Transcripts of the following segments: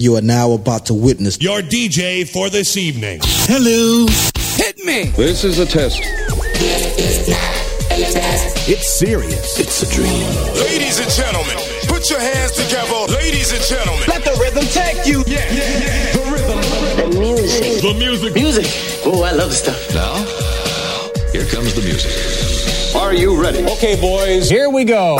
You are now about to witness your DJ for this evening. Hello. Hit me. This is a test. It's serious. It's a dream. Ladies and gentlemen, put your hands together. Ladies and gentlemen, let the rhythm take you. Yeah, yeah, yeah. The rhythm. The music. The music. Music. Oh, I love stuff. Now, here comes the music. Are you ready? Okay, boys, here we go.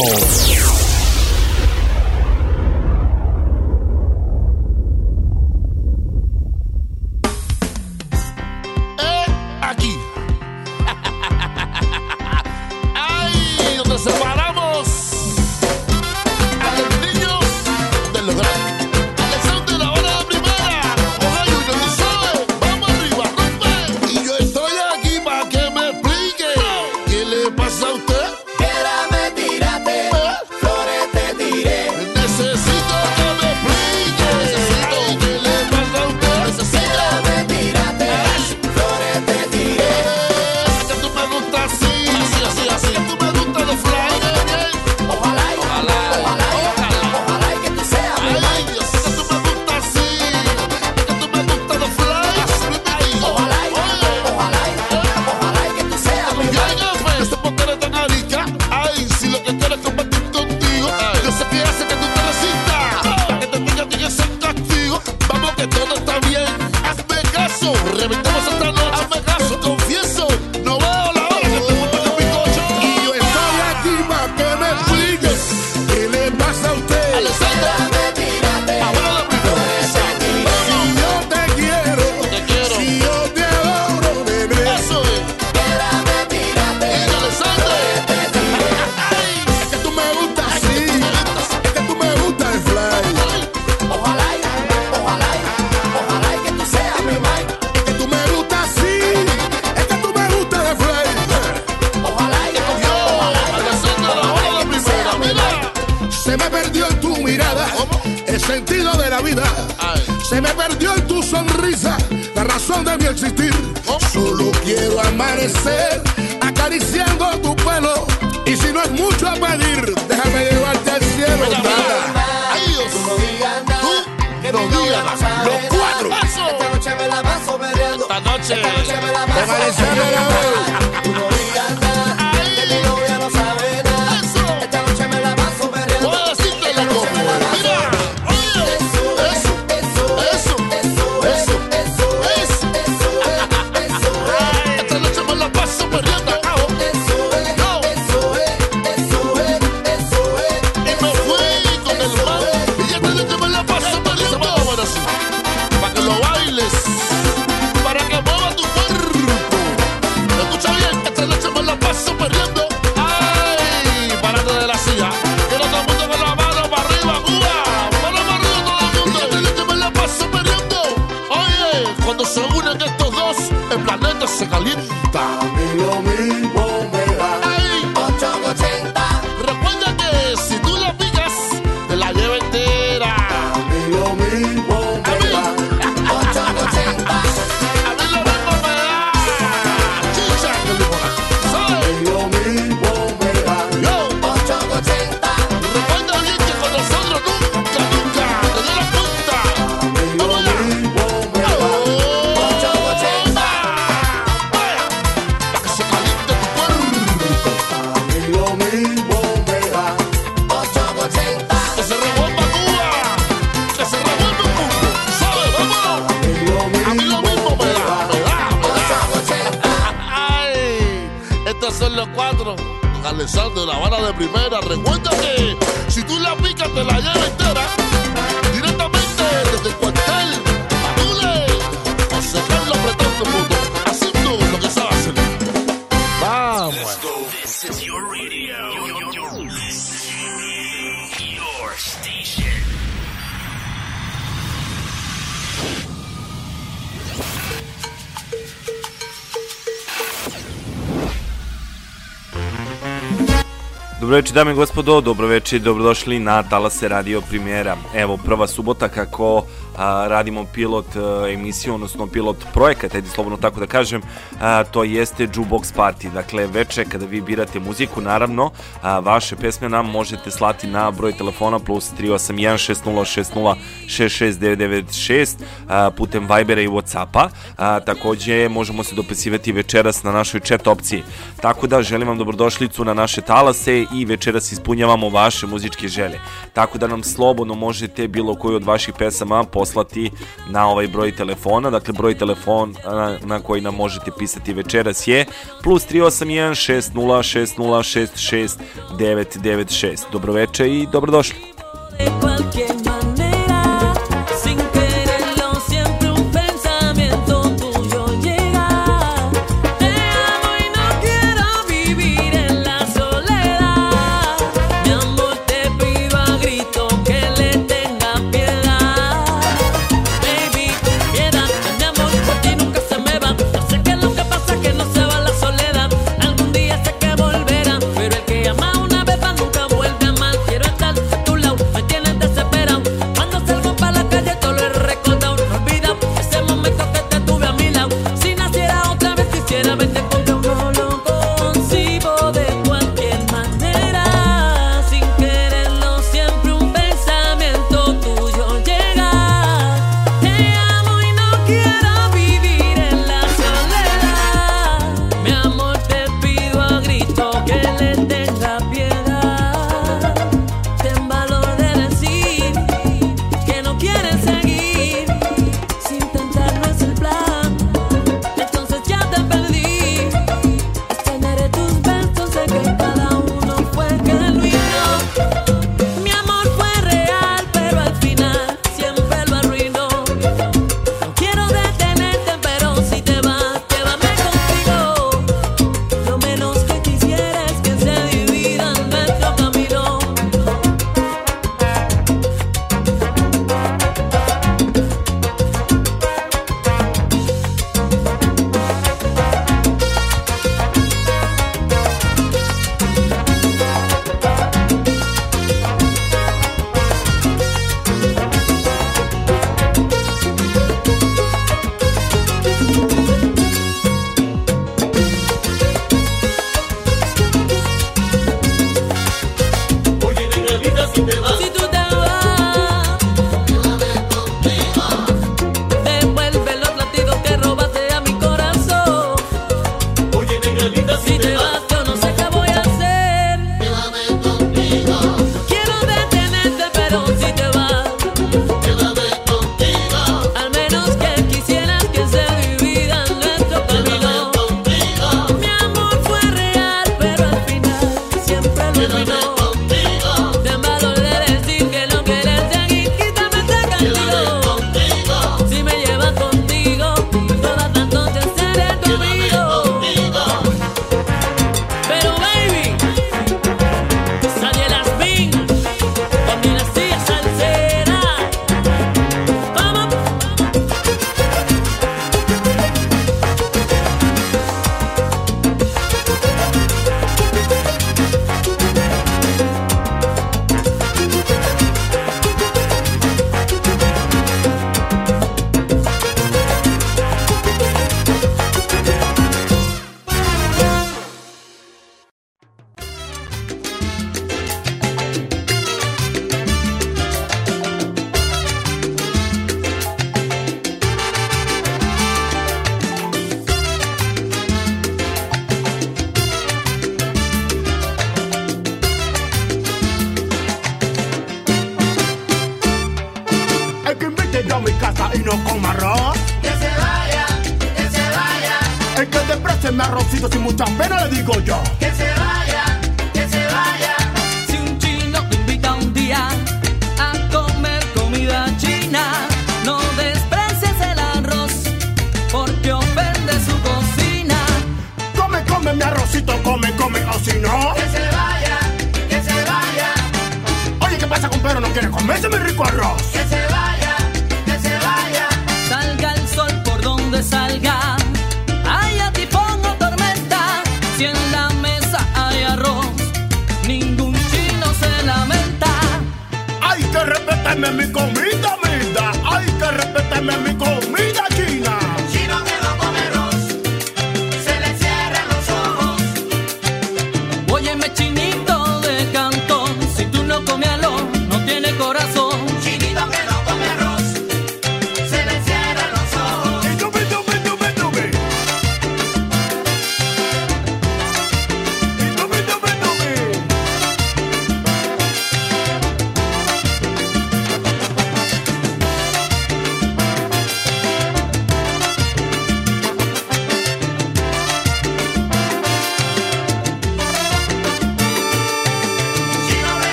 Znači, dame i gospodo, dobroveče i dobrodošli na Talase Radio Primjera. Evo, prva subota kako a, radimo pilot a, emisiju, odnosno pilot projekat, ajde slobodno tako da kažem, a, to jeste Jukebox Party. Dakle, veče kada vi birate muziku, naravno, a, vaše pesme nam možete slati na broj telefona plus 381 a, putem Vibera i Whatsappa. A, takođe, možemo se dopisivati večeras na našoj chat opciji. Tako da želim vam dobrodošlicu na naše talase i večeras ispunjavamo vaše muzičke želje. Tako da nam slobodno možete bilo koju od vaših pesama poslati na ovaj broj telefona. Dakle, broj telefona na koji nam možete pisati večeras je plus 381 60 606 996. Dobroveče i dobrodošli.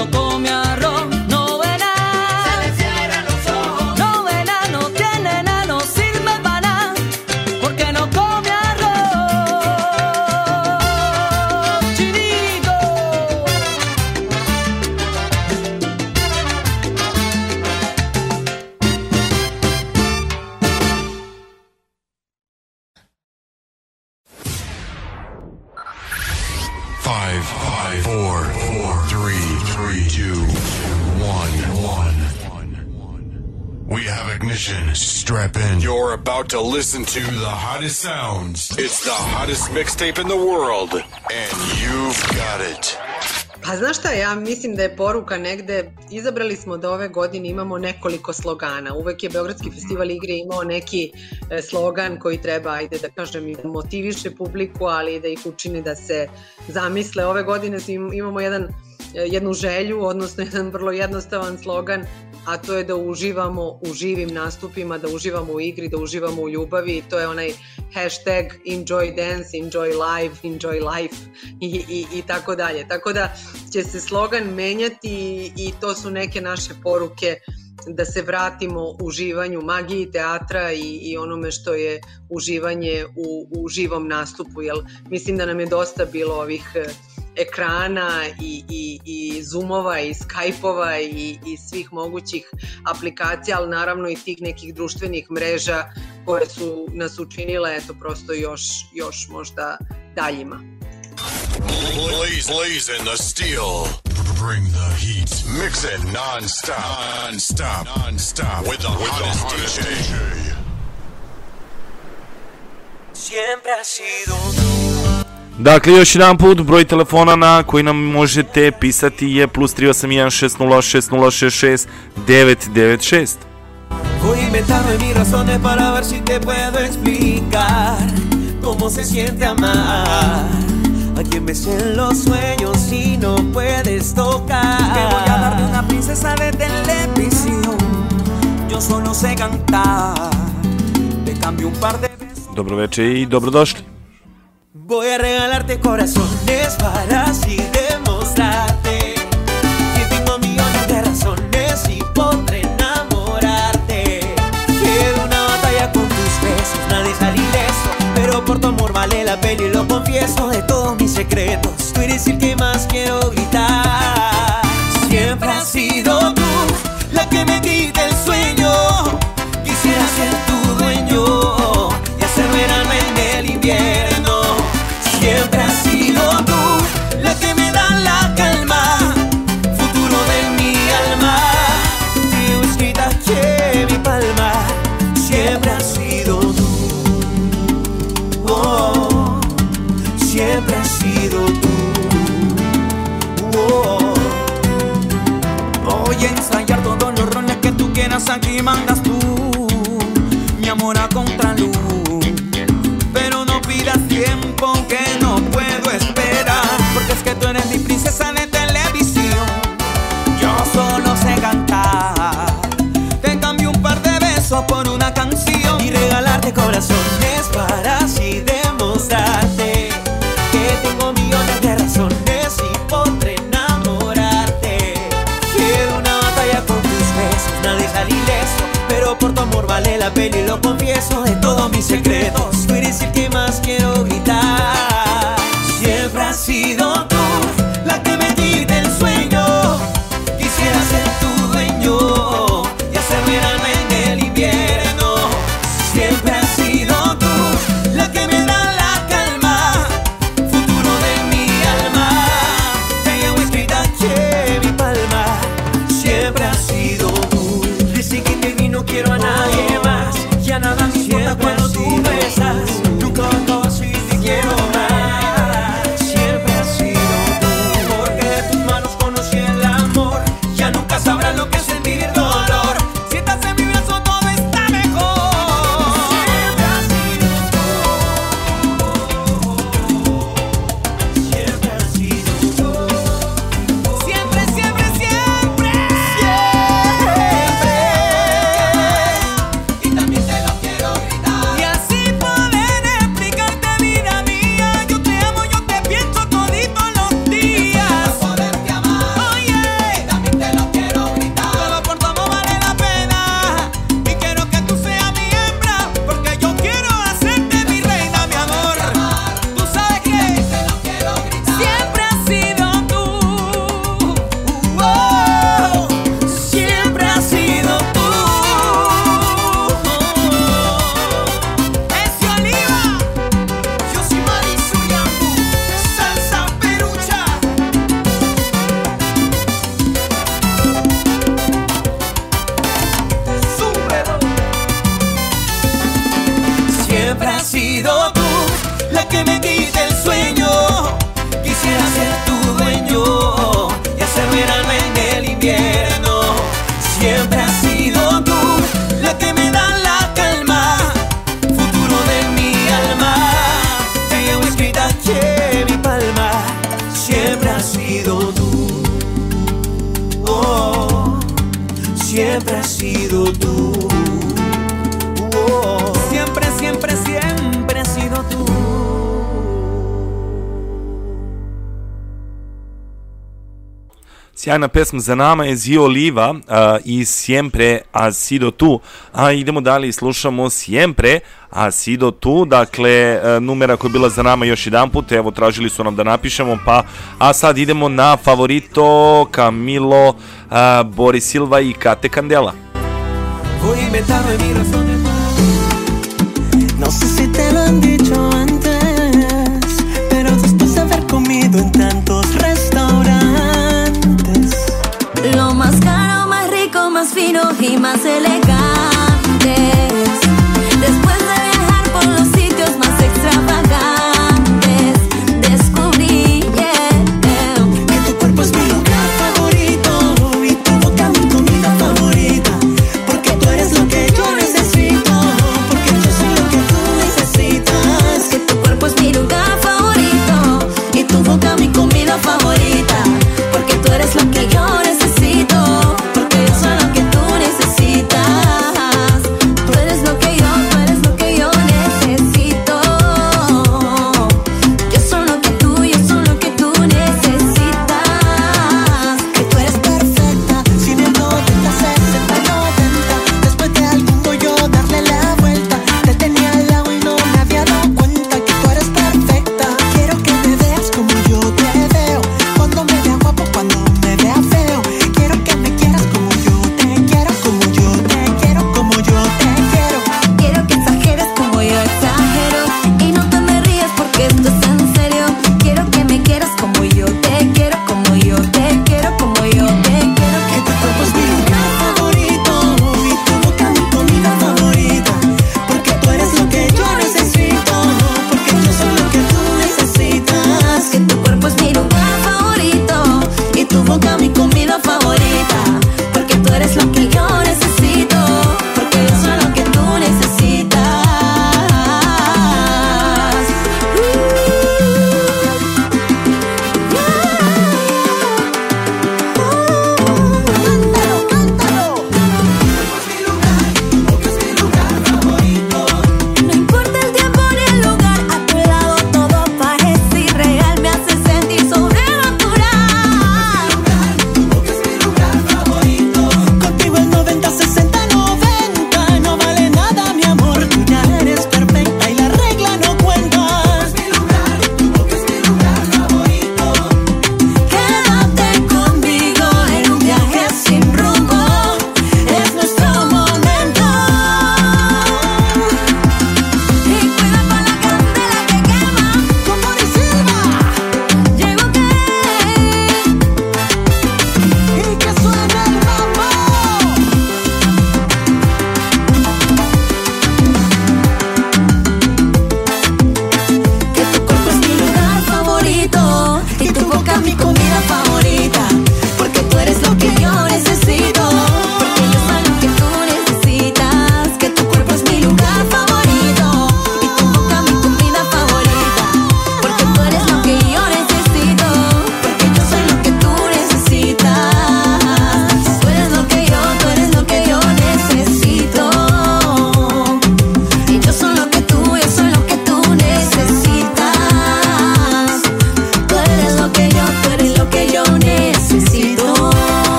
No come about to listen to the hottest sounds. It's the hottest mixtape in the world, and you've got it. Pa znaš šta, ja mislim da je poruka negde, izabrali smo da ove godine imamo nekoliko slogana. Uvek je Beogradski festival igre imao neki e, slogan koji treba, ajde da kažem, da motiviše publiku, ali da ih učini da se zamisle. Ove godine im- imamo jedan, jednu želju, odnosno jedan vrlo jednostavan slogan, a to je da uživamo u živim nastupima, da uživamo u igri, da uživamo u ljubavi i to je onaj hashtag enjoy dance, enjoy live, enjoy life i, i, i tako dalje. Tako da će se slogan menjati i, i to su neke naše poruke da se vratimo uživanju magiji teatra i, i onome što je uživanje u, u živom nastupu. Jel, mislim da nam je dosta bilo ovih eh, ekrana i, i, i zoomova i skypeova i, i svih mogućih aplikacija, ali naravno i tih nekih društvenih mreža koje su nas učinile eto prosto još, još možda daljima. Blaze, blazing the steel. Bring the heat. Mix it non-stop. Non-stop. Non-stop. With the, hottest, DJ. Siempre ha sido Dakle, još jedan put, broj telefona na koji nam možete pisati je plus 381-606-666-996. Voy inventando mis razones para ver si te puedo explicar cómo se siente amar. A quien ves en los sueños y no puedes tocar. Te voy a hablar de una princesa de televisión. Yo solo sé cantar. Te cambio un par de besos. Dobro veče i dobrodošli. Voy a regalarte corazones para así demostrarte que tengo millones de razones y podré enamorarte. Quiero una batalla con tus besos, nadie sale ileso, pero por tu amor vale la pena y lo confieso de todos mis secretos. Tú eres el que más quiero gritar. Siempre has sido tú la que me quita casa que mandas la y lo confieso de todos mis secretos. Tú eres el que más quiero gritar. que me quite el sueño. Quisiera ser tu dueño y hacer verano en el invierno. Siempre has sido tú la que me da la calma, futuro de mi alma. Te llevo escrita que mi palma. Siempre has sido tú. Oh, siempre has sido tú. sjajna pesma za nama je Zio Oliva uh, i Siempre a Sido Tu. A idemo dalje i slušamo Siempre a Sido Tu, dakle e, numera koja je bila za nama još jedan put, evo tražili su nam da napišemo, pa a sad idemo na favorito Camilo, uh, Boris Silva i Kate Kandela. Koji me tamo je y más elegante.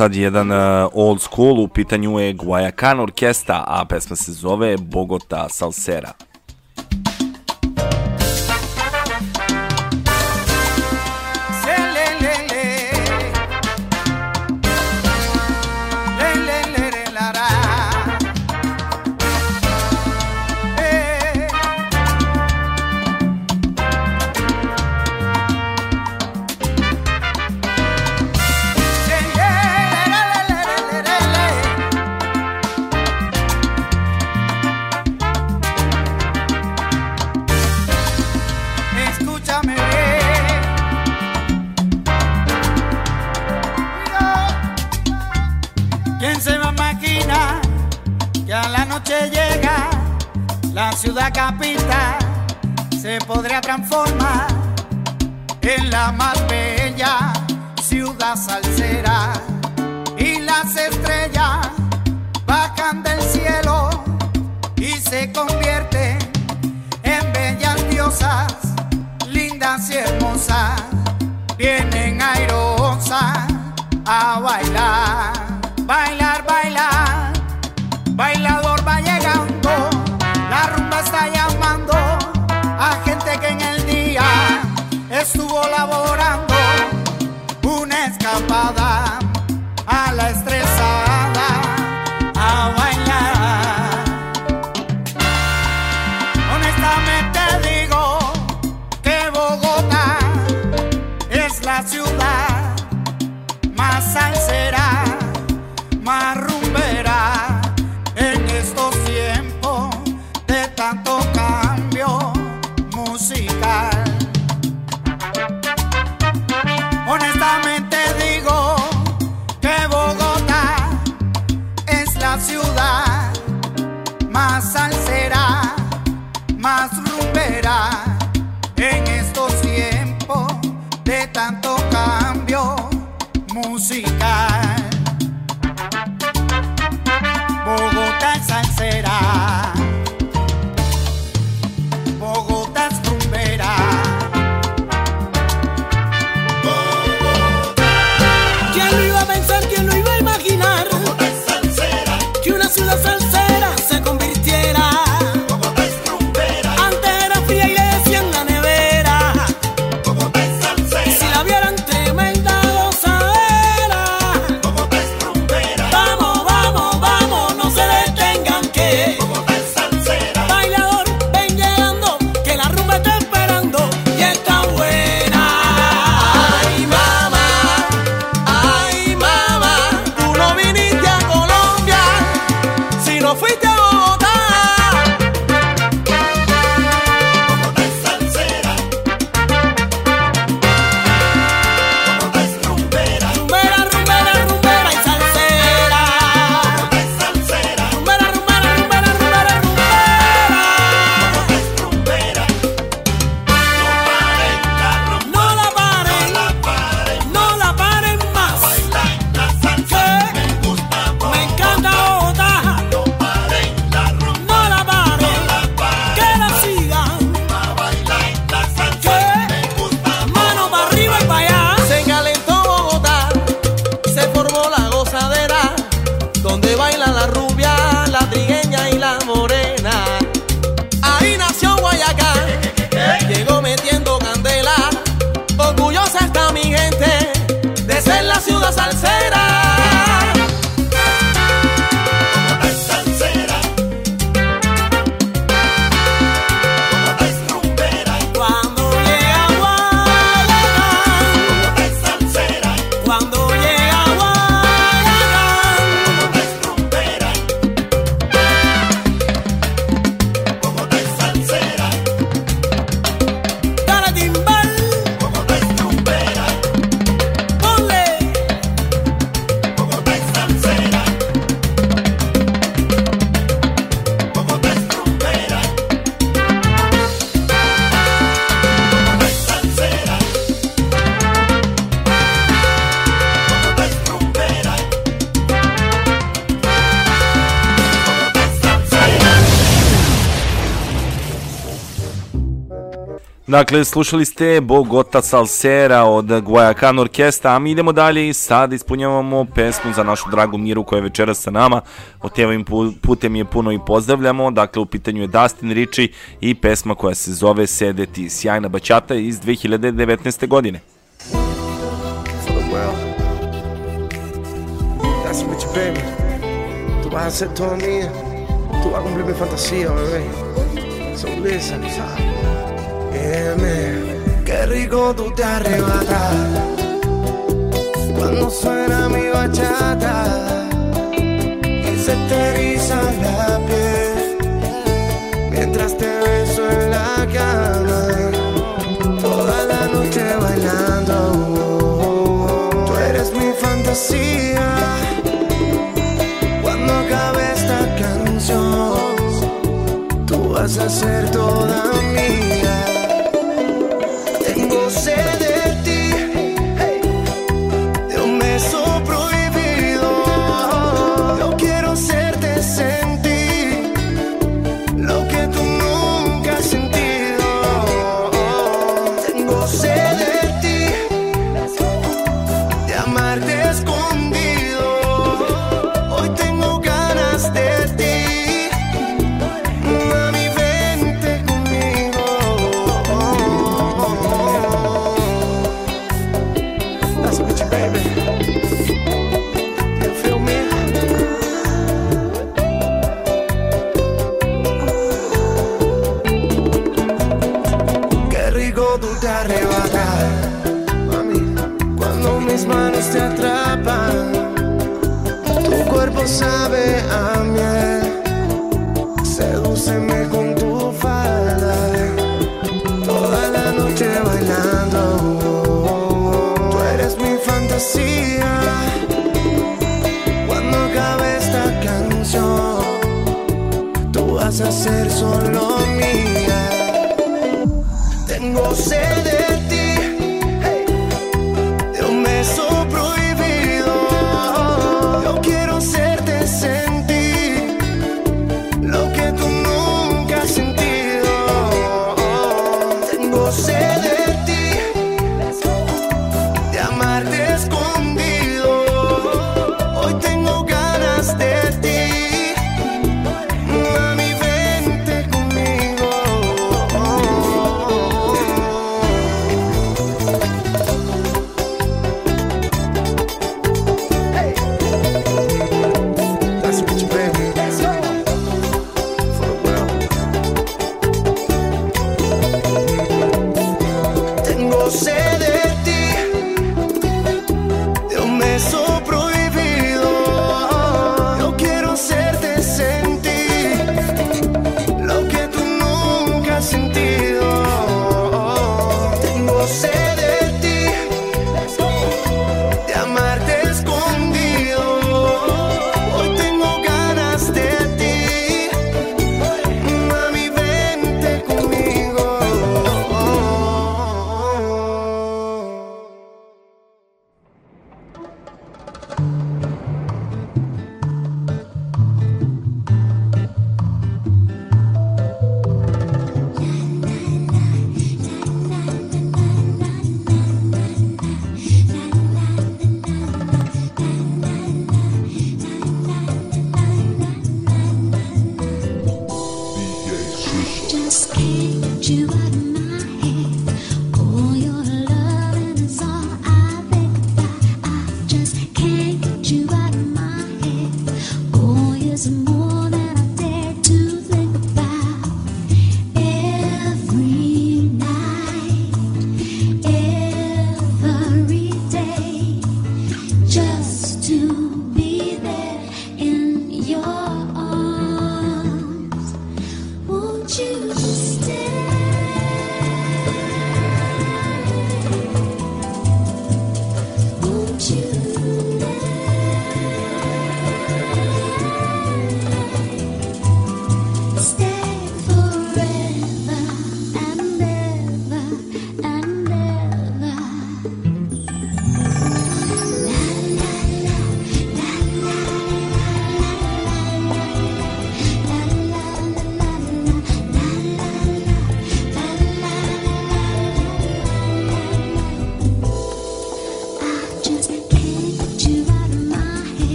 sad jedan uh, old school, u pitanju je Guayacan orkesta, a pesma se zove Bogota Salsera. La ciudad capital se podría transformar en la más bella ciudad salsera. Y las estrellas bajan del cielo y se convierten en bellas diosas, lindas y hermosas. Vienen airosas a bailar, Dakle, slušali ste Bogota Salsera od Guayacan Orkestra, a mi idemo dalje i sad ispunjavamo pesmu za našu dragu Miru koja je večeras sa nama. Od pu- putem je puno i pozdravljamo. Dakle, u pitanju je Dustin Ritchie i pesma koja se zove Sedeti. Sjajna bačata iz 2019. godine. That's Rich Baby. Tú vas a ser toda mía. Tú vas a cumplir mi fantasía, bebé. So listen. Qué rico tú te arrebatas cuando suena mi bachata y se te eriza la piel mientras te beso en la cama toda la noche bailando. Tú eres mi fantasía cuando acabe esta canción. vas a ser toda mía.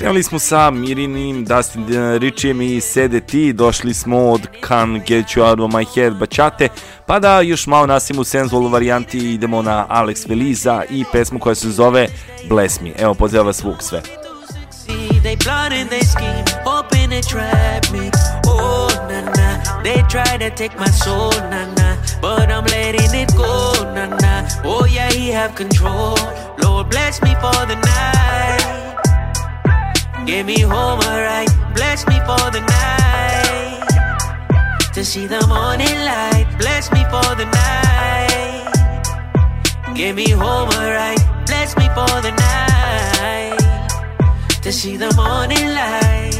Krenuli smo sa Mirinim, Dustin Richijem i CDT, došli smo od Can't Get You Out of My Head Bachate, pa da još malo nastavimo u senzual varijanti idemo na Alex Veliza i pesmu koja se zove Bless Me. Evo, pozdrav vas Vuk sve. they plot and they scheme, hoping to trap me. Oh, na na, they try to take my soul, na na, but I'm letting it go, na na. Oh, yeah, he have control. Lord, bless me for the night. Get me home alright, bless me for the night. To see the morning light, bless me for the night. Get me home alright, bless me for the night to see the morning light.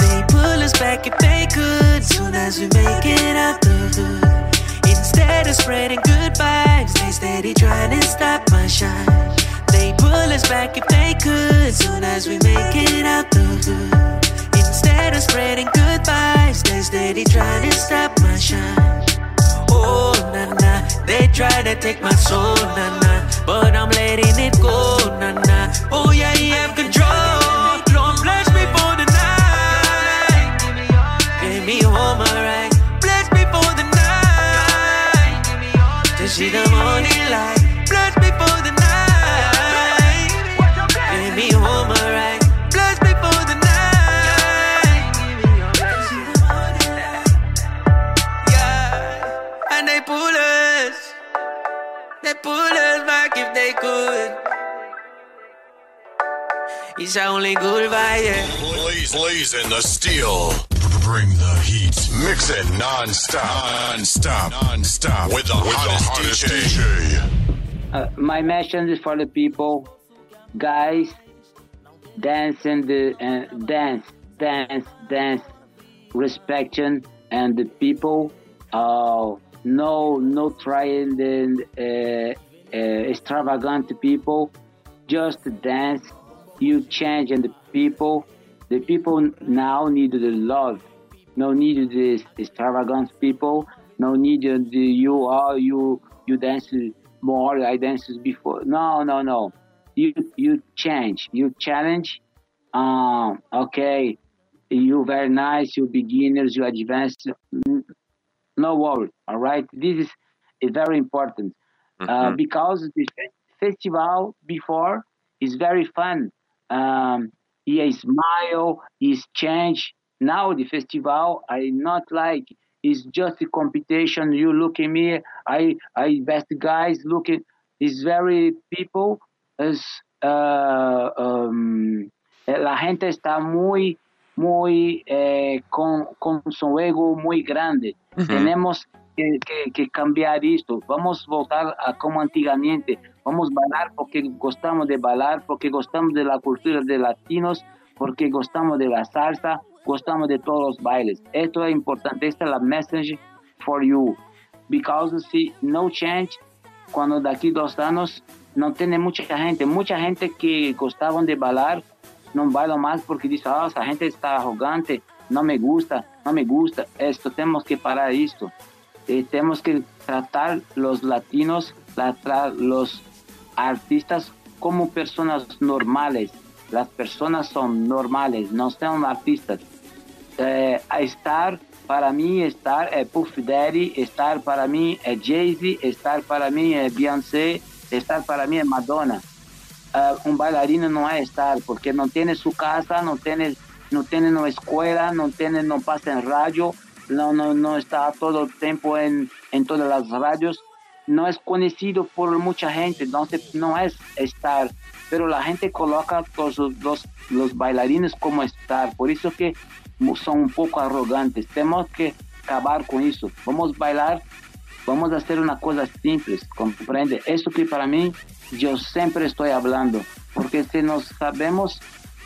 They pull us back if they could, soon as we make it out the hood. Instead of spreading good vibes, they steady trying to stop my shine. They pull us back if they could, soon as we make it out the hood. Instead of spreading good vibes, they steady trying to stop my shine. Oh, na na, they try to take my soul, na na, but I'm letting it go, na na. Oh, yeah, he have control. Lord, bless me for the night. Get me home, alright. Bless me for the night. See the back if they could. It's only good vibe, yeah. Blaze, blazing the steel. Bring the heat. Mix it non-stop. Non-stop. Non-stop. With the, with hottest, the hottest DJ. Uh, my message is for the people, guys. Dance and the uh, dance, dance, dance, respecting and the people. Uh, no, no trying the uh, extravagant people. Just dance. You change and the people. The people now need the love. No need the extravagant people. No need the you are you you dance more. I danced before. No, no, no. You you change. You challenge. Um, okay. You very nice. You beginners. You advanced. No worry. All right. This is is very important uh, Mhm. because the festival before is very fun. Um, he smile. He's change. Now the festival I not like. It's just a competition. You look at me. I I best guys looking. It's very people is uh, um, la gente está muy muy eh, con, con su ego muy grande. Ujú. Tenemos que, que- que cambiar esto. Vamos a voltar a como antiguamente. Vamos a bailar porque gostamos de bailar, porque gostamos de la cultura de latinos, porque gostamos de la salsa, gostamos de todos los bailes. Esto es importante. Esta es la message for you. Because si no change, cuando de aquí dos años no tiene mucha gente, mucha gente que gostavam de bailar não bailam mais porque diz, ah, essa gente está arrogante, não me gusta, não me gusta. Esto temos que parar isto tenemos que tratar los latinos, los artistas como personas normales. Las personas son normales, no son artistas. Eh, estar para mí, estar eh, Puff Daddy, estar para mí eh, Jay-Z, estar para mí es Beyoncé, estar para mí es Madonna. Eh, un bailarino no es estar porque no tiene su casa, no tiene, no tiene no escuela, no tiene, no pasa en radio, no, no, no está todo el tiempo en, en todas las radios, no es conocido por mucha gente, entonces no es estar, pero la gente coloca todos los, los bailarines como estar, por eso que son un poco arrogantes, tenemos que acabar con eso, vamos a bailar, vamos a hacer una cosa simple, comprende, eso que para mí yo siempre estoy hablando, porque si nos sabemos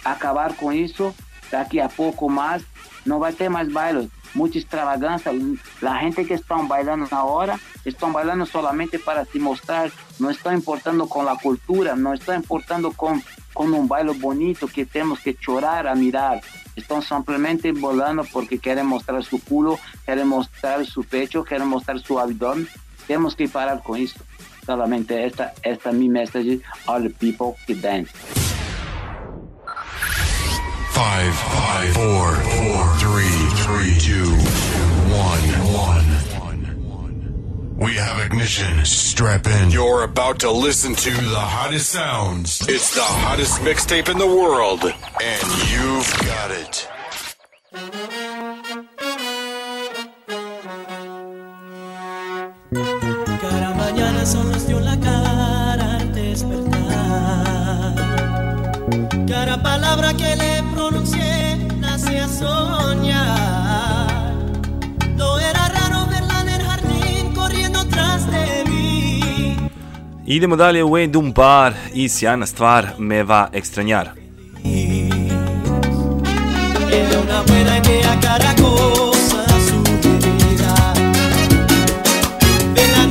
acabar con eso, aquí a poco más no va a tener más bailos, muita extravagância. A gente que estão bailando na hora estão bailando solamente para se mostrar, não estão importando com a cultura, não estão importando com um baile bonito que temos que chorar a mirar. están simplemente volando porque quieren mostrar su culo, quieren mostrar su pecho, quieren mostrar su abdomen. Tenemos que parar con esto. Solamente esta, esta es mi mensaje all the people que dance. Five, five, four, four, three, three, two, one, one. We have ignition. Strap in. You're about to listen to the hottest sounds. It's the hottest mixtape in the world, and you've got it. Cada mañana solo nos dio la cara al despertar. Cada palabra que le Idemo dalje u Edum Bar i sjajna stvar Meva Extrañar.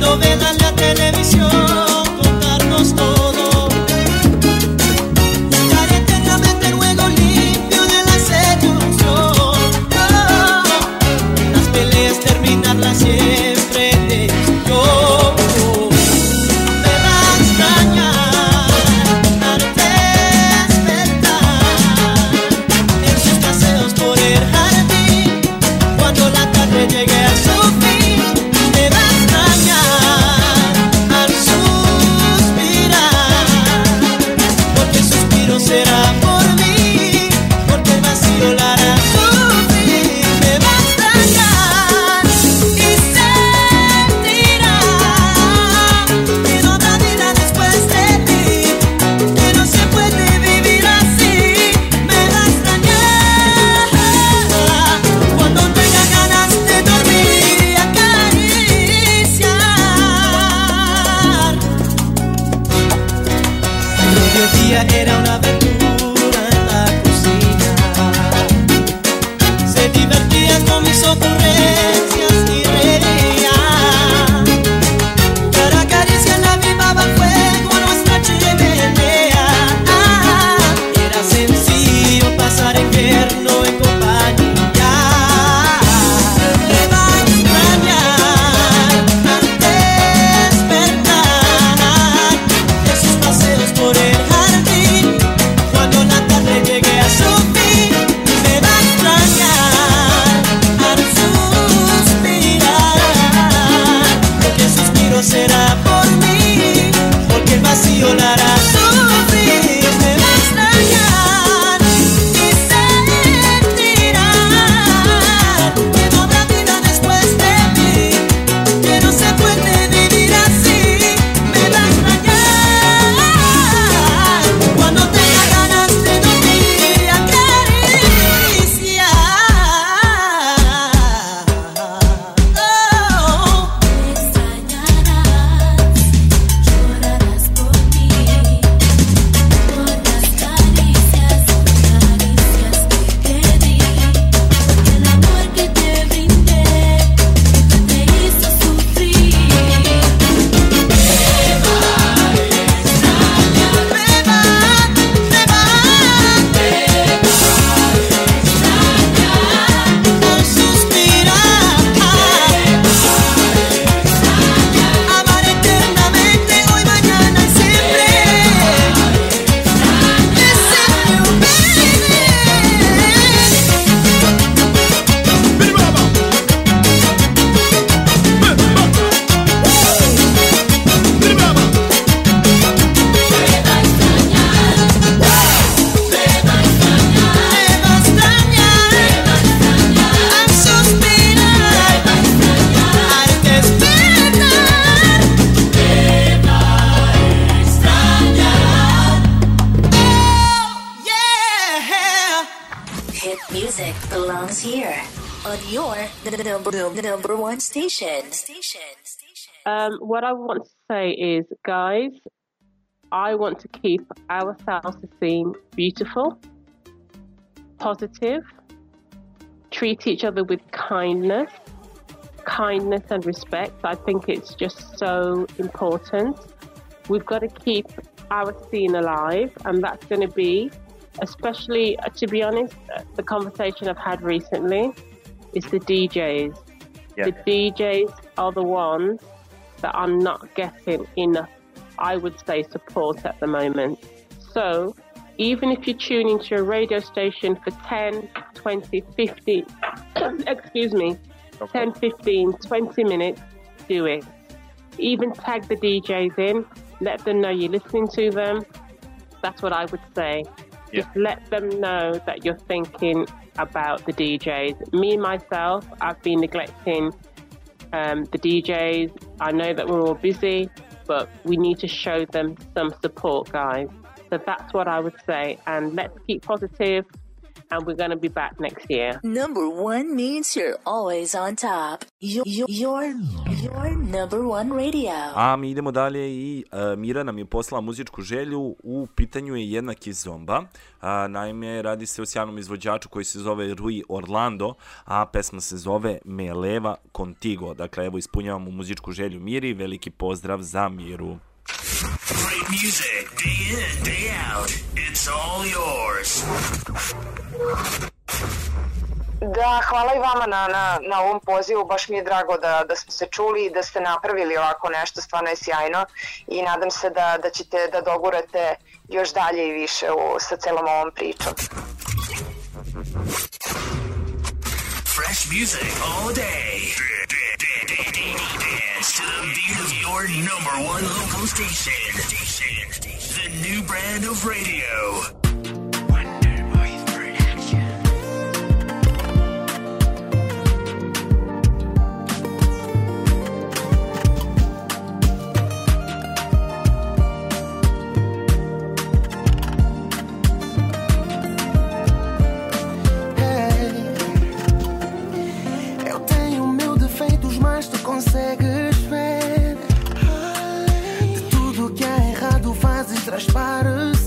novela, la televisión, contarnos. Want to keep our salsa scene beautiful, positive, treat each other with kindness, kindness and respect. I think it's just so important. We've got to keep our scene alive, and that's going to be especially uh, to be honest, uh, the conversation I've had recently is the DJs. Yeah. The DJs are the ones that are not getting enough, I would say, support at the moment. So even if you tune into a radio station for 10, 20, 50, excuse me, 10, 15, 20 minutes, do it. Even tag the DJs in, let them know you're listening to them. That's what I would say. Just let them know that you're thinking about the DJs. Me, myself, I've been neglecting um, the DJs. I know that we're all busy, but we need to show them some support, guys. So that's what I would say. And let's keep positive, and we're going to be back next year. Number one means you're always on top. Your, your, your number one radio. A mi idemo dalje i uh, Mira nam je poslala muzičku želju, u pitanju je jednaki zomba. A, naime, radi se o sjajnom izvođaču koji se zove Rui Orlando, a pesma se zove Meleva Contigo. Dakle, evo ispunjavamo muzičku želju Miri, veliki pozdrav za Miru. Great music, day in, day out. It's all yours. Da, hvala i vama na, na, na ovom pozivu, baš mi je drago da, da smo se čuli i da ste napravili ovako nešto, stvarno je sjajno i nadam se da, da ćete da dogurate još dalje i više u, sa celom ovom pričom. Fresh music all day. Dance to the beat of your number one local station. The new brand of radio. Eu Spiders.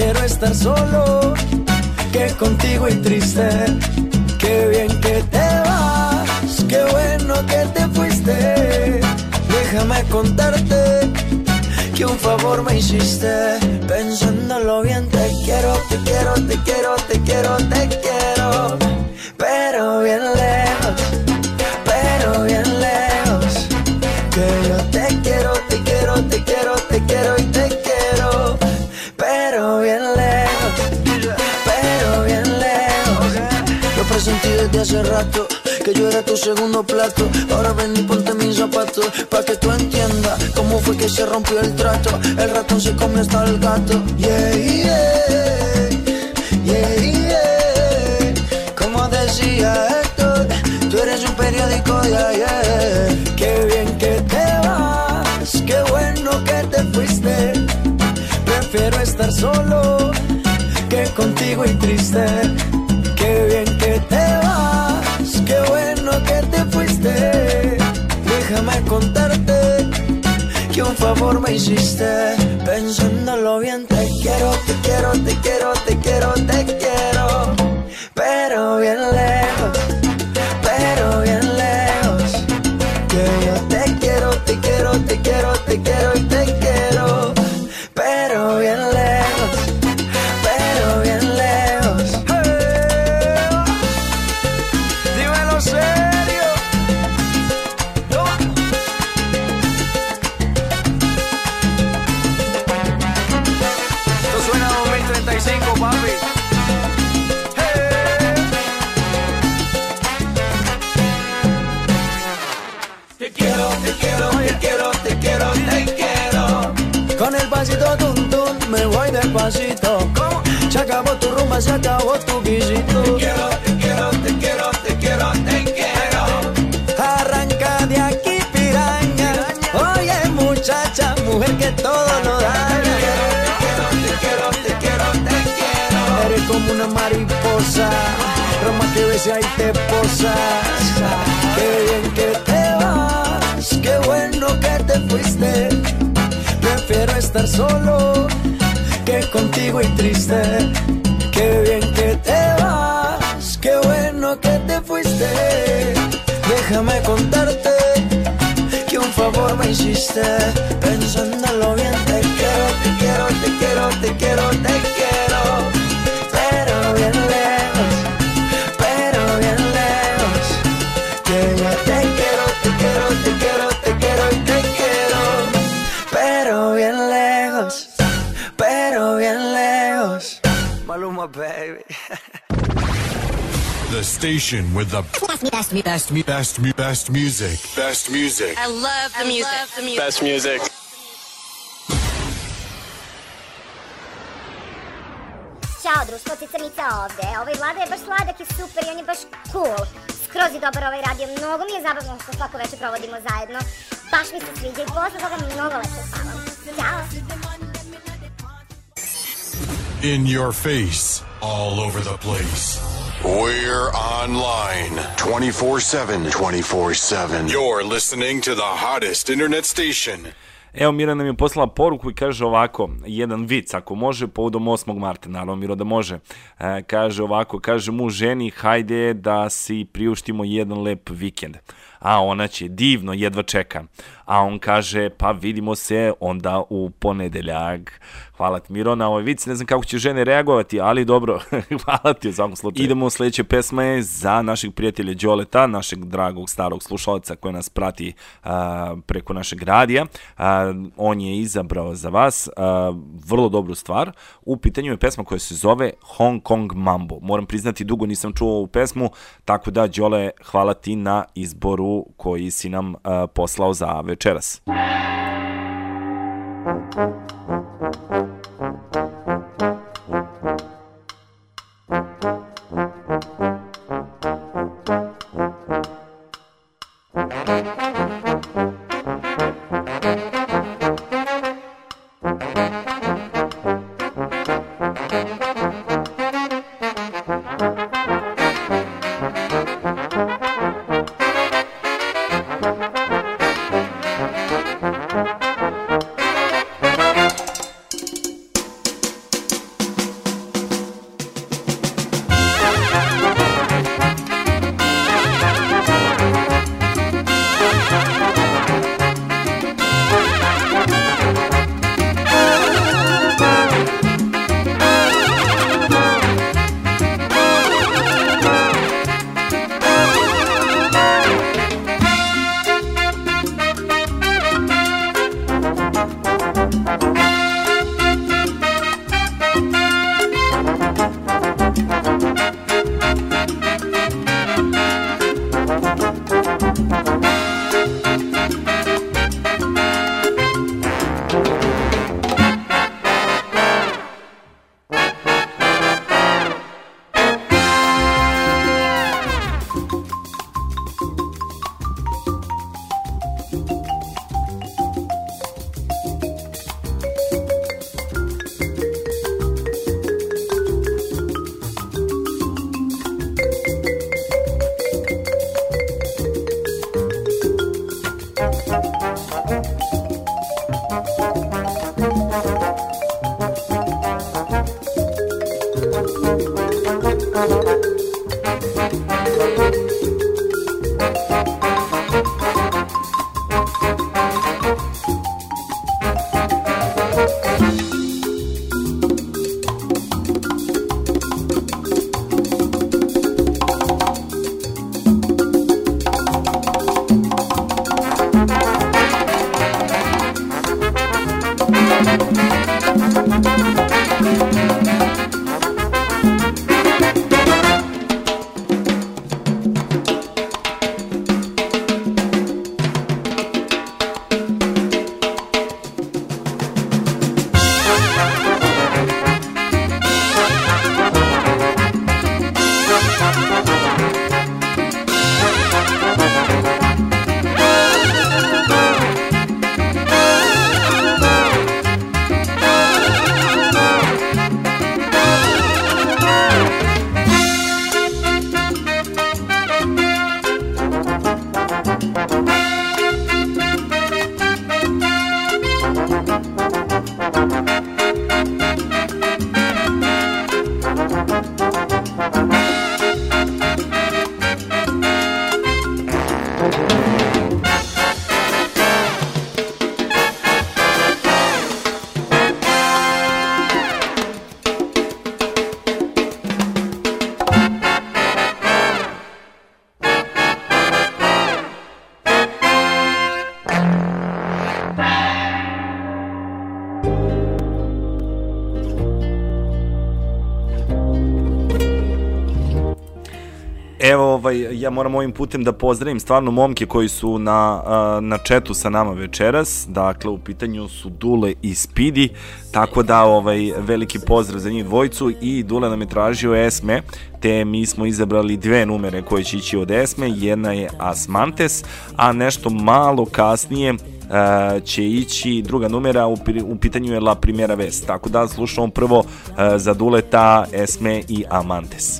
Prefiero estar solo que contigo y triste. Qué bien que te vas, qué bueno que te fuiste. Déjame contarte que un favor me hiciste. Pensándolo bien, te quiero, te quiero, te quiero, te quiero, te quiero. Pero bien lejos, Que yo era tu segundo plato. Ahora ven y ponte mis zapatos. Pa' que tú entiendas cómo fue que se rompió el trato. El ratón se comió hasta el gato. Yeah, yeah, yeah, yeah. Como decía Héctor, tú eres un periódico, yeah, yeah. Qué bien que te vas, qué bueno que te fuiste. Prefiero estar solo que contigo y triste. Contarte que un favor me hiciste. Pensándolo bien, te quiero, te quiero, te quiero, te quiero, estar solo que contigo y triste. Qué bien que te vas, qué bueno que te fuiste. Déjame contarte que un favor me hiciste. Pensándolo bien, te quiero, te quiero, te quiero, te quiero, te quiero. Station with the best, best, best, best, best music. Best music. I love the music. Best music. Ćao društvo, Cicanica ovde. Ovaj Vlada je baš sladak i super i on je baš cool. Skroz je dobar ovaj radio, mnogo mi je zabavno što svako večer provodimo zajedno. Baš mi se sviđa i posle toga mnogo lepše spavam. Ćao! In your face. All over the place. We're online 24 7. 24 7. You're listening to the hottest internet station. Evo, Mira nam je poslala poruku i kaže ovako, jedan vic, ako može, povodom 8. marta, naravno, Miro da može. E, kaže ovako, kaže mu ženi, hajde da si priuštimo jedan lep vikend. A ona će, divno, jedva čeka. A on kaže pa vidimo se onda u ponedeljak. Hvala ti Miro na ovoj vici, ne znam kako će žene reagovati, ali dobro, hvala ti u svakom slučaju. Idemo, sljedeća pesma je za našeg prijatelja Đoleta, našeg dragog starog slušalca koji nas prati a, preko našeg radija. A, on je izabrao za vas a, vrlo dobru stvar. U pitanju je pesma koja se zove Hong Kong Mambo. Moram priznati, dugo nisam čuo ovu pesmu, tako da Đole, hvala ti na izboru koji si nam a, poslao za večeras. Ovaj, ja moram ovim putem da pozdravim stvarno momke koji su na, na četu sa nama večeras. Dakle, u pitanju su Dule i Spidi, tako da ovaj veliki pozdrav za njih dvojicu i Dule nam je tražio Esme, te mi smo izabrali dve numere koje će ići od Esme, jedna je Asmantes, a nešto malo kasnije Uh, će ići druga numera, u, u pitanju je La Primera Vest. Tako da slušamo prvo uh, za Duleta, Esme i Amantes.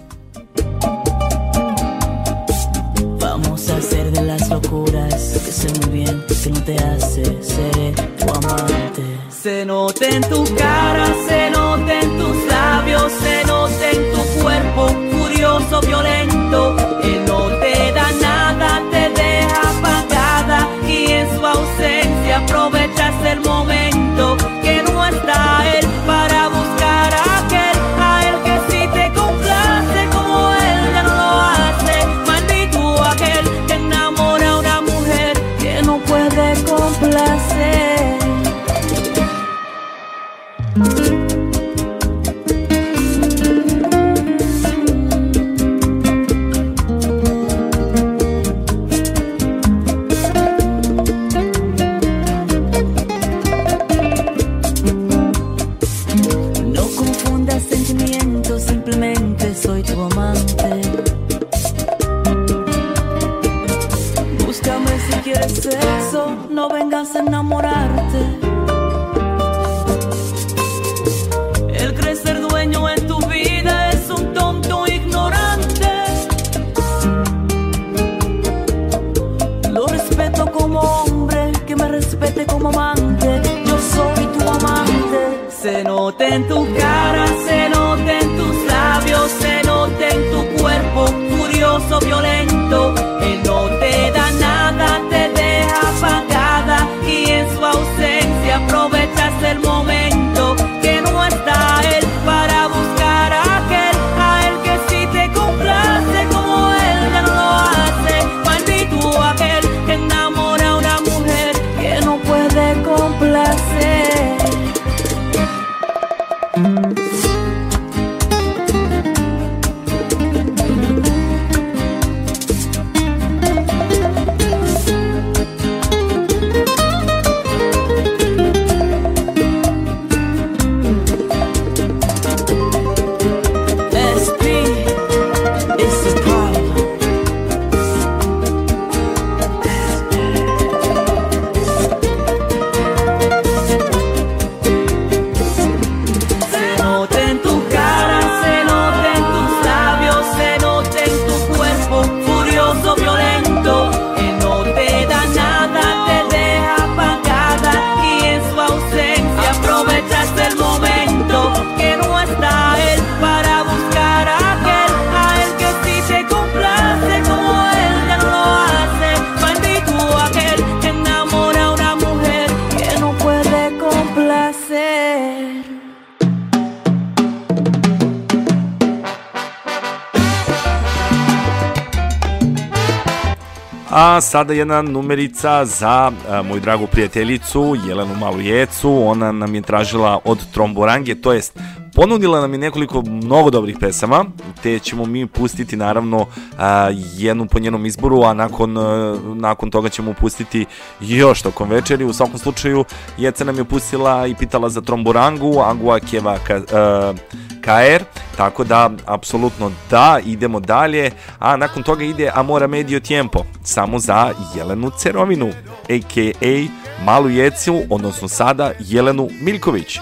sada jedna numerica za a, moju dragu prijateljicu Jelenu Malujecu. Ona nam je tražila od Tromborange, to jest Ponudila nam je nekoliko mnogo dobrih pesama, te ćemo mi pustiti naravno a, jednu po njenom izboru, a nakon, a, nakon toga ćemo pustiti još tokom večeri. U svakom slučaju, Jeca nam je pustila i pitala za Tromborangu, Angua Keva ka, a, KR, tako da, apsolutno da, idemo dalje, a nakon toga ide Amora Medio Tiempo, samo za Jelenu Cerovinu, a.k.a. Malu Jecu, odnosno sada Jelenu Milković.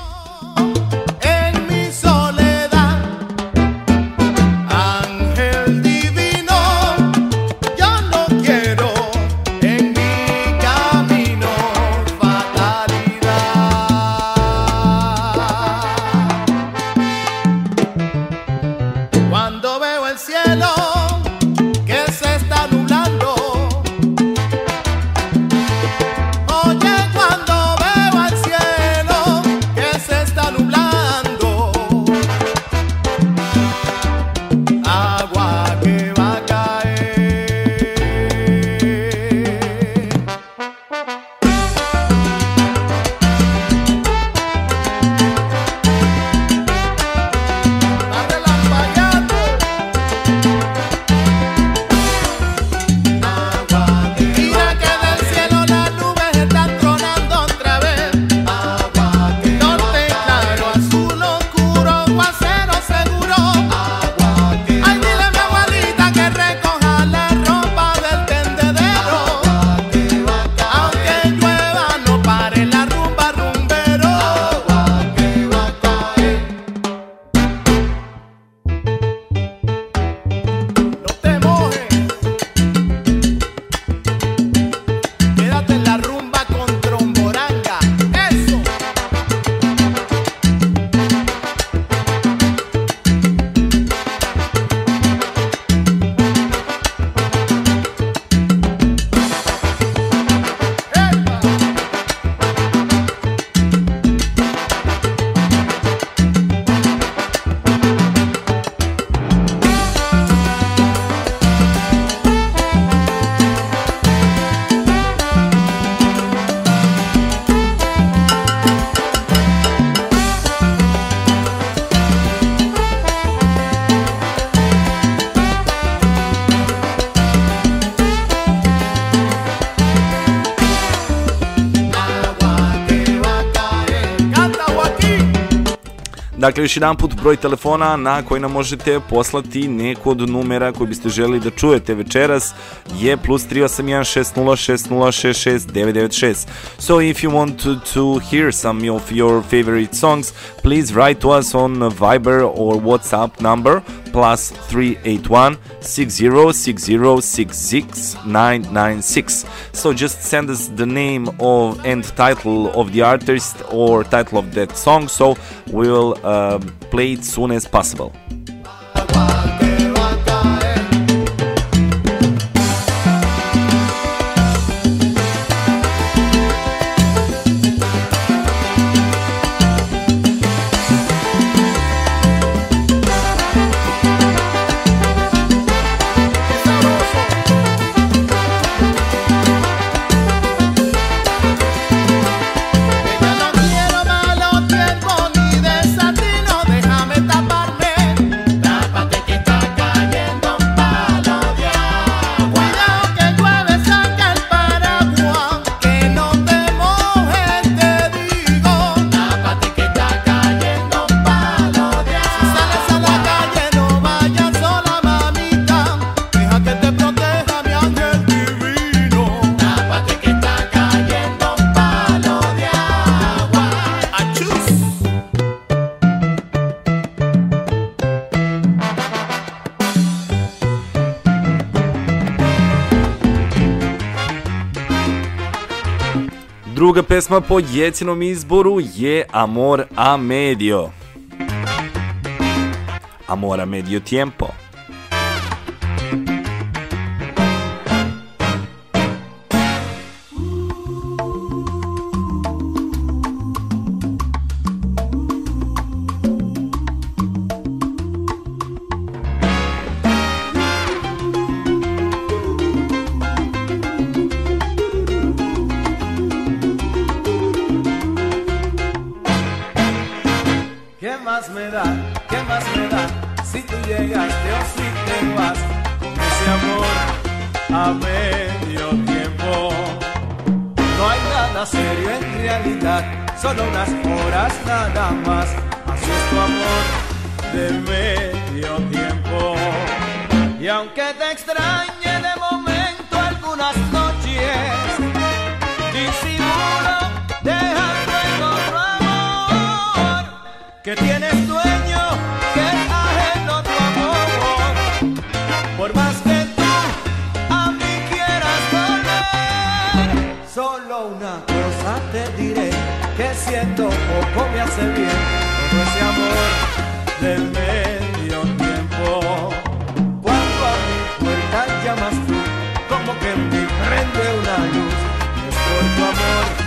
Dakle, još jedan put broj telefona na koji nam možete poslati neko od numera koji biste želi da čujete večeras je plus 381-6060-66-996. So if you want to, to hear some of your favorite songs, please write to us on Viber or WhatsApp number plus 381 606066 So just send us the name of and title of the artist or title of that song so we will um, play it soon as possible. Pesma po Jecinom izboru je Amor a Medio. Amor a Medio Tiempo. Me da? ¿Qué más me da? Si tú llegaste o si te vas con ese amor a medio tiempo. No hay nada serio en realidad, solo unas horas nada más. Así es tu amor de medio tiempo. Y aunque te extrañe que tienes dueño, que es ajeno tu amor. Por más que tú a mí quieras volver, solo una cosa te diré, que siento poco me hace bien todo ese amor de medio tiempo. Cuando a mi puerta llamas tú, como que me prende una luz, es por tu amor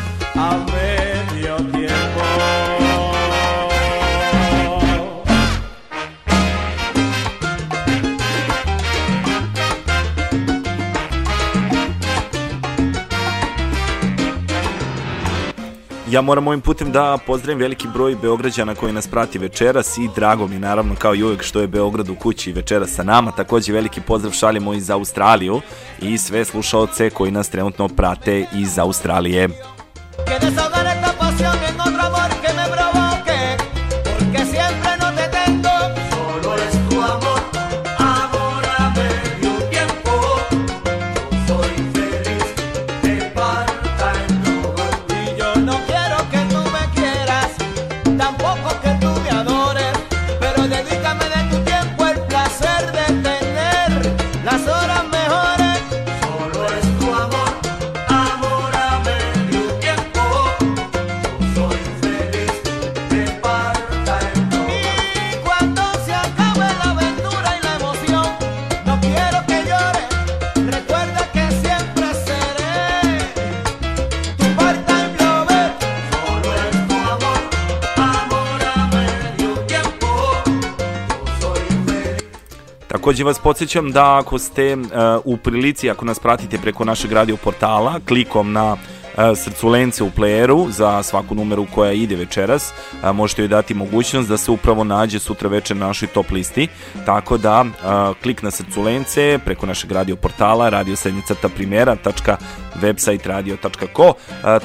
Ja moram ovim putem da pozdravim veliki broj Beograđana koji nas prati večeras i drago mi naravno kao i uvek što je Beograd u kući večeras sa nama. Takođe veliki pozdrav šaljemo iz Australiju i sve slušaoce koji nas trenutno prate iz Australije. que Takođe vas podsjećam da ako ste uh, u prilici, ako nas pratite preko našeg radio portala, klikom na e, srculence u playeru za svaku numeru koja ide večeras. E, možete joj dati mogućnost da se upravo nađe sutra večer na našoj top listi. Tako da klik na srculence preko našeg radio portala radiosrednjacrtaprimjera.websiteradio.co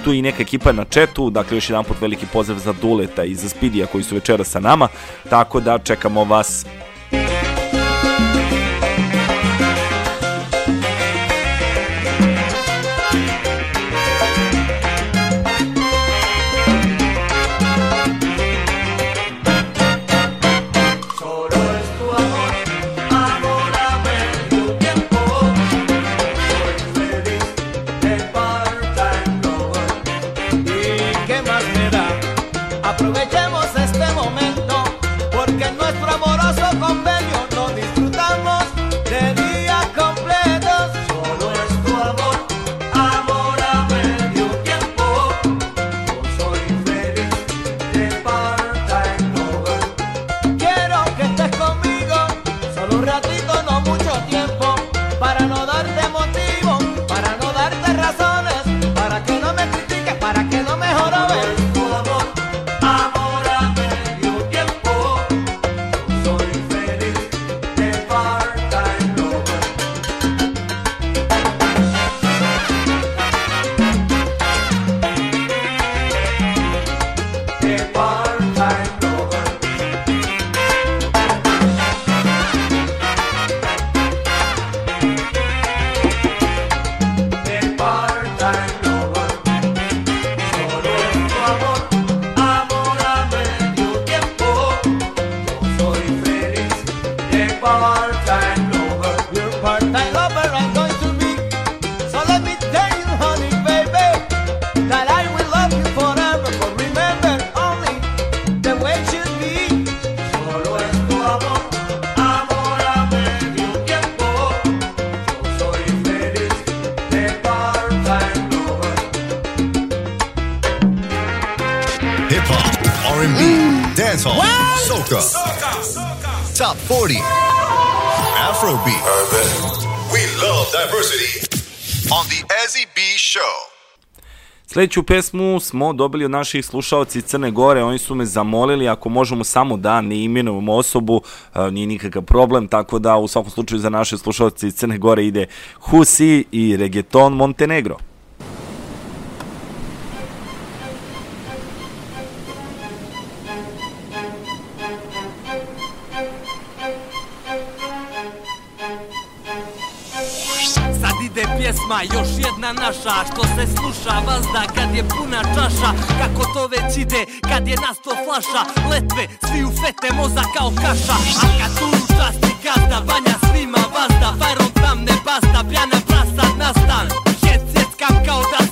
Tu je i neka ekipa na četu, dakle još jedan put veliki pozdrav za Duleta i za Spidija koji su večeras sa nama. Tako da čekamo vas Sljedeću pesmu smo dobili od naših slušalci Crne Gore, oni su me zamolili ako možemo samo da ne imenujemo osobu, e, nije nikakav problem, tako da u svakom slučaju za naše slušalci Crne Gore ide Husi i Regeton Montenegro. pjesma još jedna naša Što se sluša vazda kad je puna čaša. Kako to već ide kad je nasto flaša Letve svi u fete moza kao kaša. A kad tu učasti gazda vanja svima vazda Fajrom tam ne basta, pljana prasad na stan Jet, jet, kao da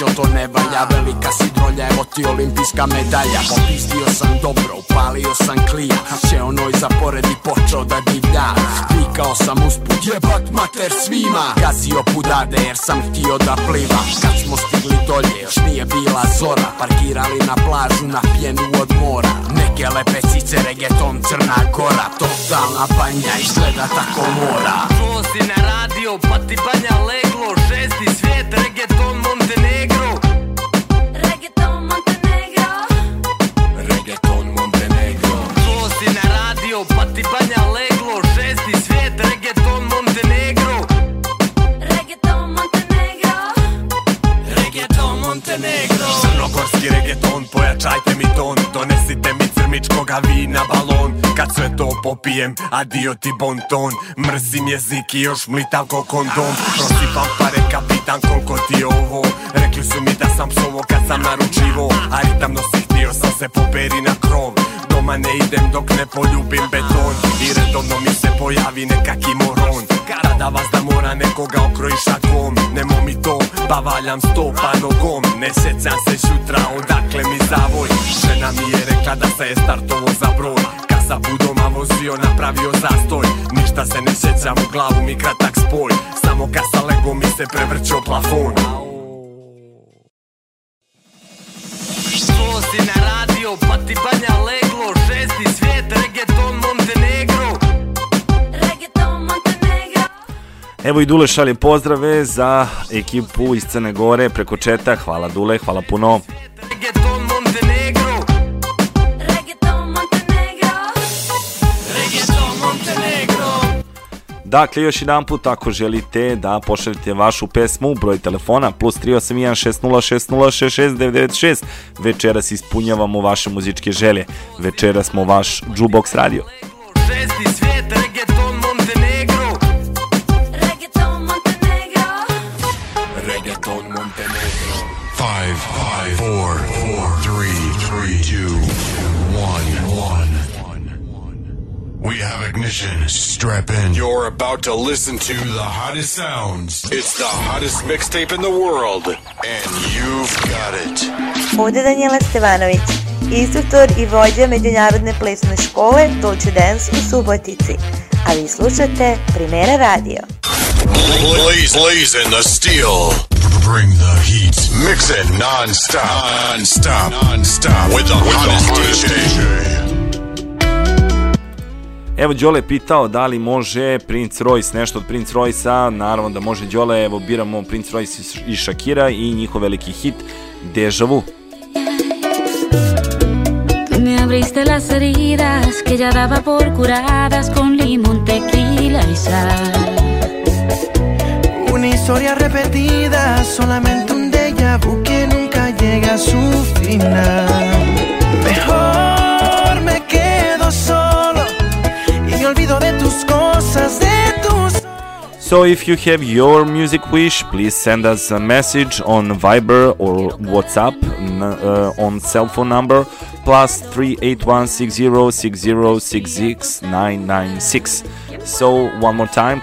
Braćo to ne valja, velika si drolja Evo ti olimpijska medalja. Popistio sam dobro, upalio sam klija Će onoj zapored i počeo da divlja. Klikao sam usput, jebat mater svima. Gazio pudade jer sam htio da pliva. Kad smo stigli dolje, još nije bila zora. Parkirali na plažu, na pjenu od mora. Neke lepe cice, regeton, crna gora. Totalna banja, izgleda tako mora. Čuo si na radio, pa ti banja leglo. Šesti svijet, regeton, Montenegro. Crmičkoga vina balon. Kad sve to popijem, adio ti bon ton. Mrsim jezik i još mlitav ko kondom. Prosipam pare kapitan koliko ti je ovo? Rekli su mi da sam psovo kad sam naručivo. A ritam nosi htio sam se poperi na krov. Doma ne idem dok ne poljubim beton. I redovno mi se pojavi nekaki moron Tada vas da mora nekoga okroji šakom Nemo mi to, pa valjam stopa nogom. Ne sjećam se šutra odakle mi zavoj. Žena mi je rekla da se je startovo za broj. Kad sa budoma vozio napravio zastoj. Ništa se ne sjećam u glavu mi kratak spoj. Samo kad sa legom mi se prevrćo plafon. Čuo si na radio, pa ti banja leglo Evo i Dule šalje pozdrave za ekipu iz Crne Gore preko četa. Hvala Dule, hvala puno. Dakle, još jedan put, ako želite da pošaljete vašu pesmu, broj telefona plus 38160606696, večeras ispunjavamo vaše muzičke želje. Večeras smo vaš Jukebox Radio. Four, four, three, three, two, one, one. We have ignition. Strap in. You're about to listen to the hottest sounds. It's the hottest mixtape in the world, and you've got it. Ovdje Danijela Stevanović, instruktor i vođa Međunarodne plesne škole Dolce Dance u Subotici. A vi slušate Primera radio. Blaze, blazing the steel. Bring the heat. Mix it non-stop. Non-stop. Non-stop. With the hottest DJ. Evo Đole je pitao da li može Prince Royce nešto od Prince Royce-a, naravno da može Đole, evo biramo Prince Royce i Shakira i njihov veliki hit Deja Vu. Me abriste las heridas que ya daba por curadas con limón, tequila y sal. Una historia repetida, solamente un déjà vu que nunca llega a su final. Mejor me quedo solo y me olvido de tus cosas, de tus So if you have your music wish, please send us a message on Viber or WhatsApp uh, on cell phone number plus 38160606696. So one more time,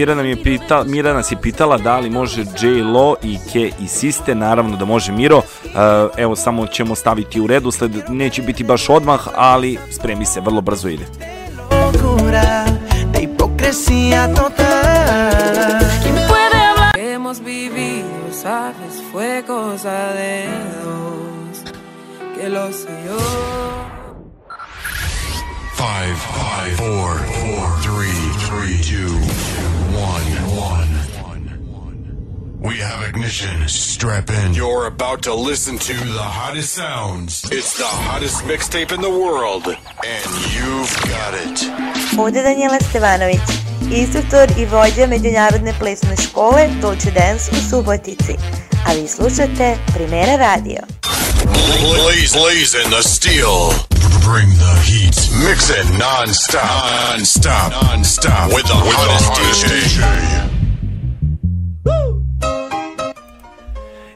Mirana, mi je pita, Mirana nas je pitala da li može J-Lo i Ke i Siste, naravno da može Miro. Uh, evo samo ćemo staviti u redu, sled neće biti baš odmah, ali spremi se, vrlo brzo ide. Hablar. Hemos vivido, sabes, fue cosa de dos. que lo sé yo. Five, five, four, have ignition. Strap in. You're about to listen to the hottest sounds. It's the hottest mixtape in the world, and you've got it. Ovdje Danijela Stevanović, instruktor i vođa Međunarodne plesne škole Dolce Dance u Subotici. A vi slušate Primera radio. Blaze, blaze in the steel. Bring the heat. Mix it non-stop. Non-stop. Non-stop. With the hottest DJ.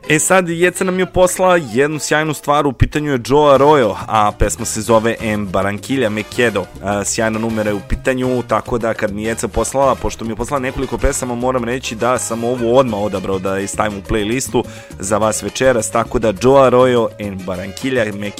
E sad, Jeca nam je poslala jednu sjajnu stvar, u pitanju je Joe Arroyo, a pesma se zove M. Barranquilla Me Quedo. A, sjajna numera je u pitanju, tako da kad mi je Jeca poslala, pošto mi je poslala nekoliko pesama, moram reći da sam ovu odmah odabrao da je stavim u playlistu za vas večeras, tako da Joe Arroyo M. Barranquilla Me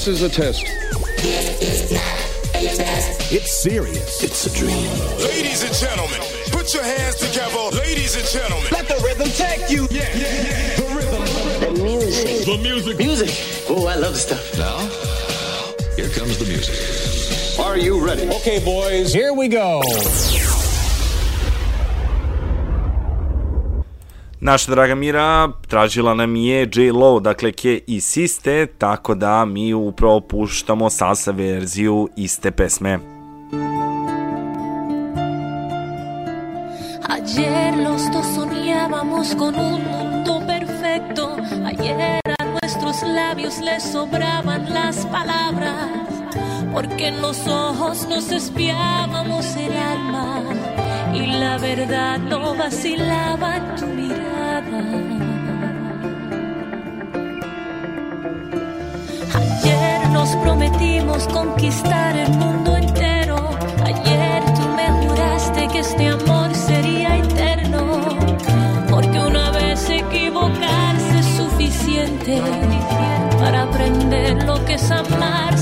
This is a test. It's serious. It's a dream. Ladies and gentlemen, put your hands together. Ladies and gentlemen. Let the rhythm take you. Yeah, yeah, yeah. The rhythm. The music. The music. Music. Oh, I love this stuff. Now, here comes the music. Are you ready? Okay, boys, here we go. Naša draga Mira tražila nam je J-Lo, dakle Ke i Siste, tako da mi upravo puštamo salsa verziju iste pesme. Ayer los dos soñábamos con un mundo perfecto. Ayer a nuestros labios les sobraban las palabras. Porque en los ojos nos espiábamos el alma. Y la verdad no vacilaba en tu mirada. Prometimos conquistar el mundo entero. Ayer tú me juraste que este amor sería eterno. Porque una vez equivocarse es suficiente para aprender lo que es amar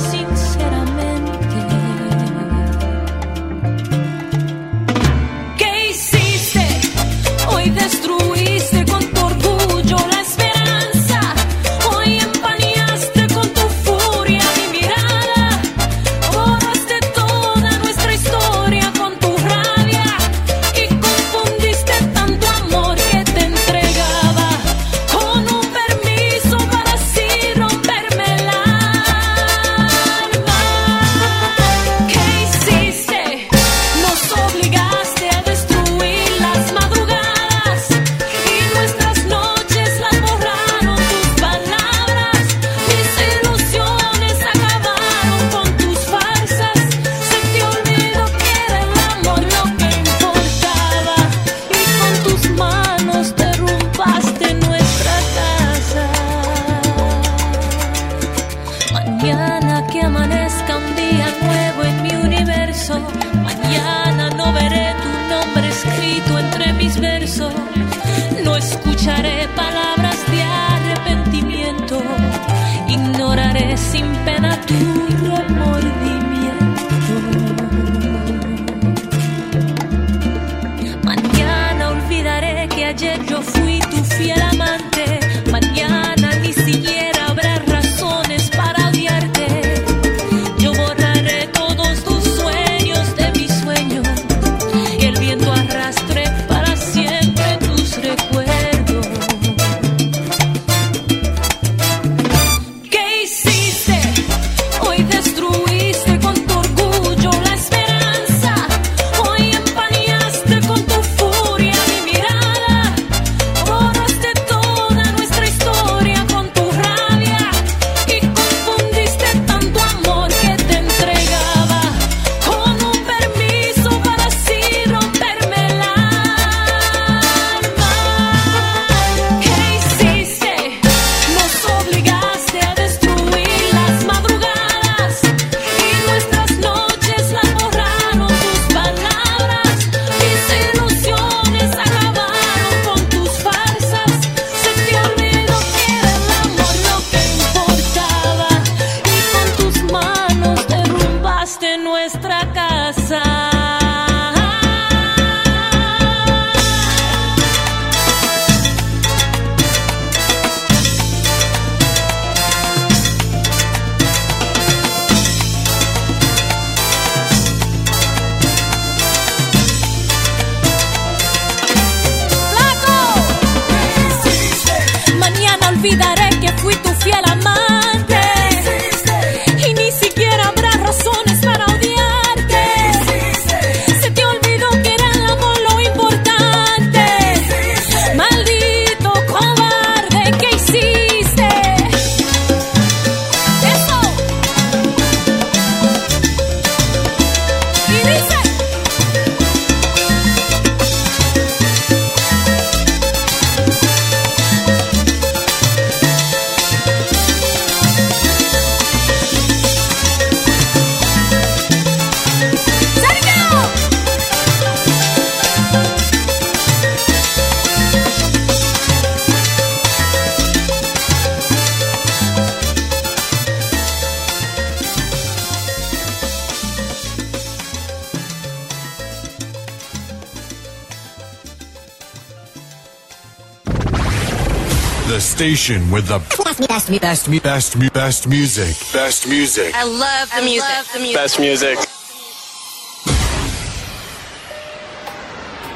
station with the best, best, best, best, best music. Best music. I love the music. Best music.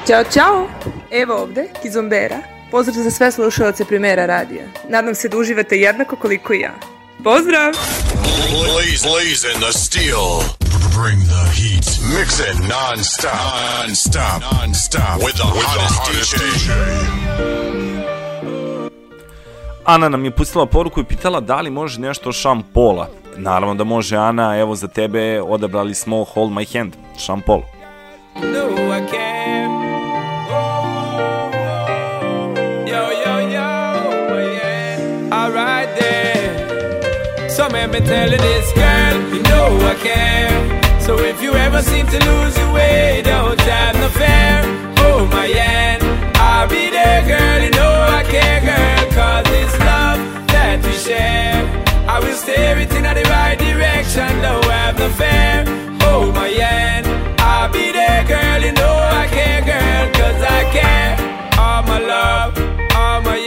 Ćao, čao! Evo ovde, Kizombera. Pozdrav za sve slušalce Primera radija. Nadam se da uživate jednako koliko i ja. Pozdrav! Blaze, blazing the steel. Bring the heat. Mix it non-stop. Non-stop. Non-stop. With the hottest DJ. Ana nam je pustila poruku i pitala da li može nešto šampola. Naravno da može Ana, evo za tebe odabrali smo Hold My Hand, šampol. No, I can't. All right then. So let me tell you this, girl, you know I care. So if you ever seem to lose your way, don't have no fear. Hold my hand, I'll be there, girl, you know I care, girl. Cause it's love that we share. I will steer it in the right direction, have no fear. Hold oh, my hand, I'll be there, girl, you know I care, girl, cause I care. All my love, all my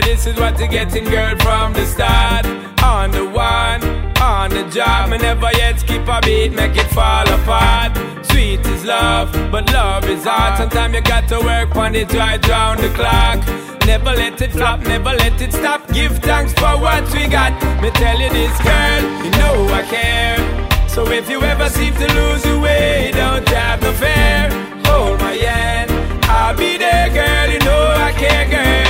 this is what you're getting, girl, from the start. On the one, on the job, me never yet skip a beat, make it fall apart. Sweet is love, but love is hard. Sometimes you got to work on it right round the clock. Never let it flop, never let it stop. Give thanks for what we got. Me tell you this, girl, you know I care. So if you ever seem to lose your way, don't have no fear. Hold my hand, I'll be there, girl. You know I care, girl.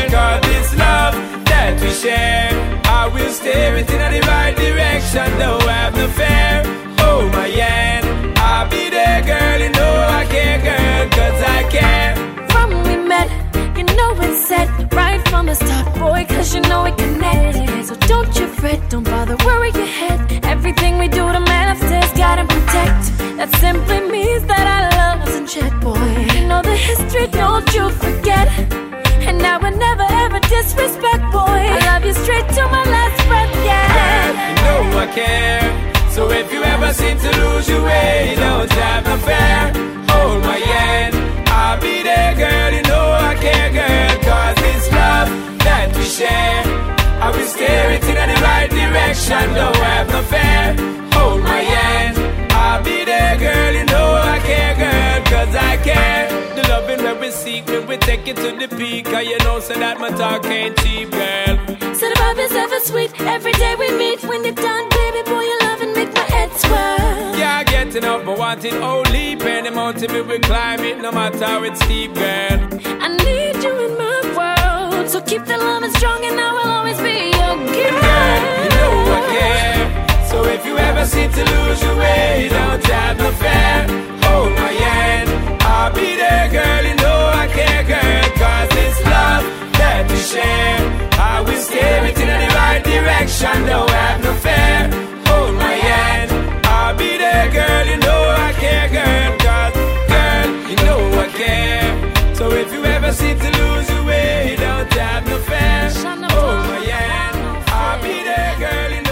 Love that we share, I will steer it in the right direction. Don't have no fear. Oh my hand, I'll be there, girl. You know I care, girl. Cause I care. From we met, you know it's set right from the start, boy, cause you know it connected. So don't you fret, don't bother worry your head. Everything we do to manifest, God and protect. That simply means that our love's in check, boy. You know the history, don't you forget. And I would never ever disrespect, boy. I love you straight to my last breath, yeah. Girl, You know I care. So if you ever seem to lose your way, don't have no fear. Hold my hand, I'll be there, girl. You know I care, girl. Cause it's love that we share. I will steer it in the right direction. Don't have no fear. Hold my hand, I'll be there, girl. You know I care, girl. Cause I care. The loving where we seek, when we take it to the peak. Cause you know, so that my talk ain't cheap, girl. So the vibe is ever sweet. Every day we meet. When you're done, baby boy, your love and make my head swirl. Yeah, getting up, but wanting only Any mountain we will climb it, no matter how it's steep, girl. I need you in my world. So keep the love strong, and I will always be your girl. You know I care. So if you ever seem to lose your way, don't have no fear. Hold my hand, I'll be there, girl. You know I care, girl. Cause it's love that we share. I will steer it in the right direction, don't have no fear. Hold my hand, I'll be there, girl. You know I care, girl. Cause, girl, you know I care. So if you ever seem to lose your way, don't have no fear. Hold my hand, I'll be there, girl. You know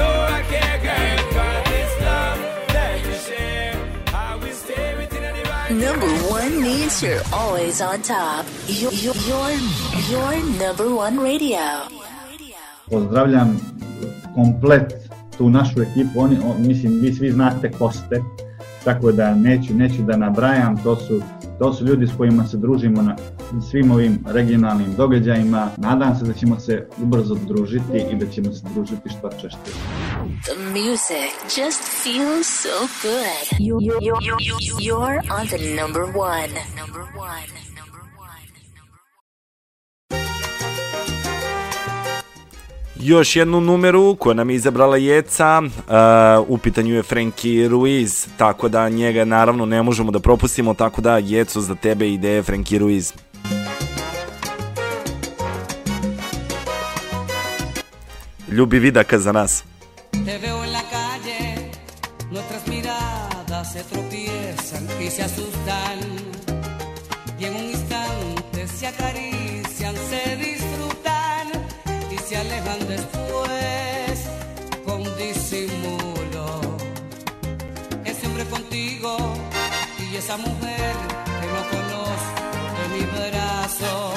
one means you're always on top. Your, your, your, number one radio. Pozdravljam komplet tu našu ekipu, oni, o, mislim, vi svi znate ko ste, tako da neću, neću da nabrajam, to su, to su ljudi s kojima se družimo na svim ovim regionalnim događajima. Nadam se da ćemo se ubrzo družiti i da ćemo se družiti što češće. The music just feels so good. You, you, you, you, you, you're on the number one. Number one. Još jednu numeru koju nam je izabrala Jeca, uh, u pitanju je Frankie Ruiz, tako da njega naravno ne možemo da propustimo, tako da Jeco za tebe ide Frankie Ruiz. Ljubi vidaka za nas. Te veo en la calle, nuestras miradas se tropiezan y se asustan. esa mujer que no conozco en mi brazo.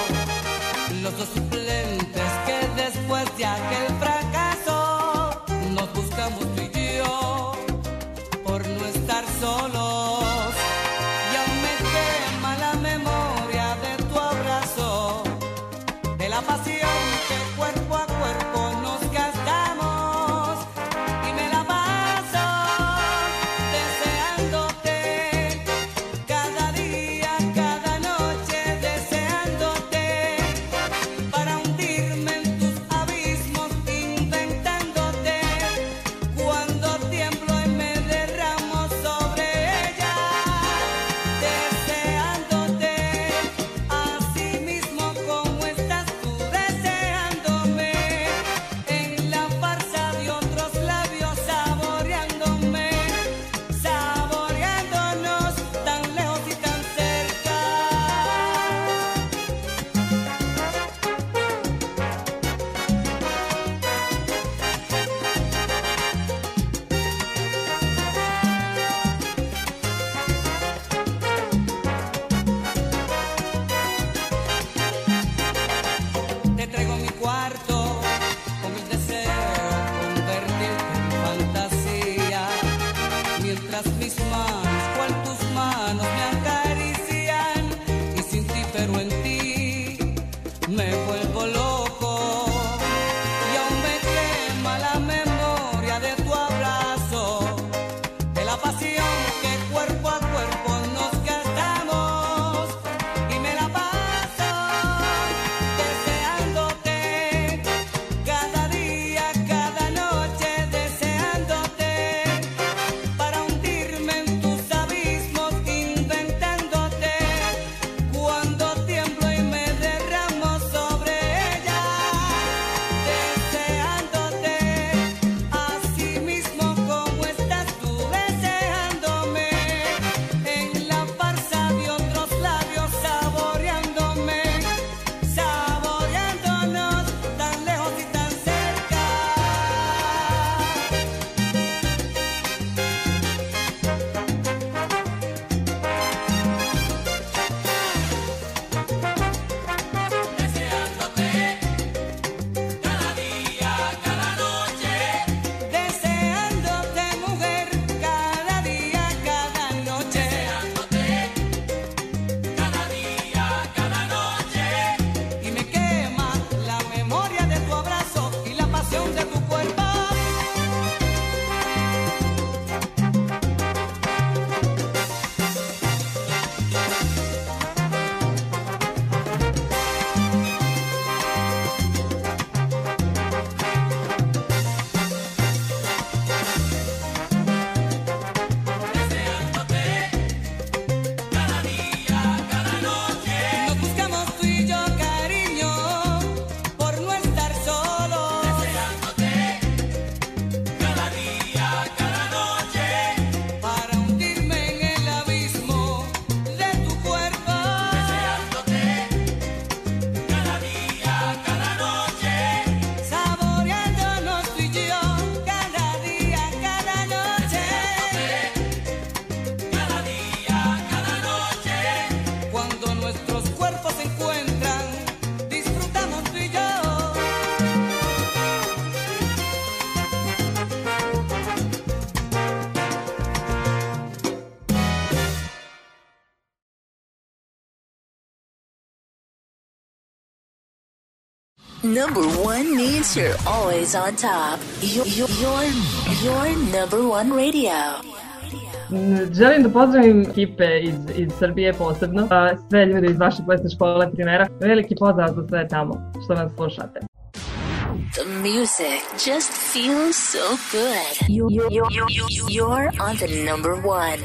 Los dos suplentes que después de aquel fracaso number one means you're always on top. You're, you're, you're number one radio. Želim da pozdravim ekipe iz, iz Srbije posebno, sve ljude iz vaše plesne škole primera. Veliki pozdrav za sve tamo što nas slušate. The music just feels so good. You, you, you're, you're on the number one.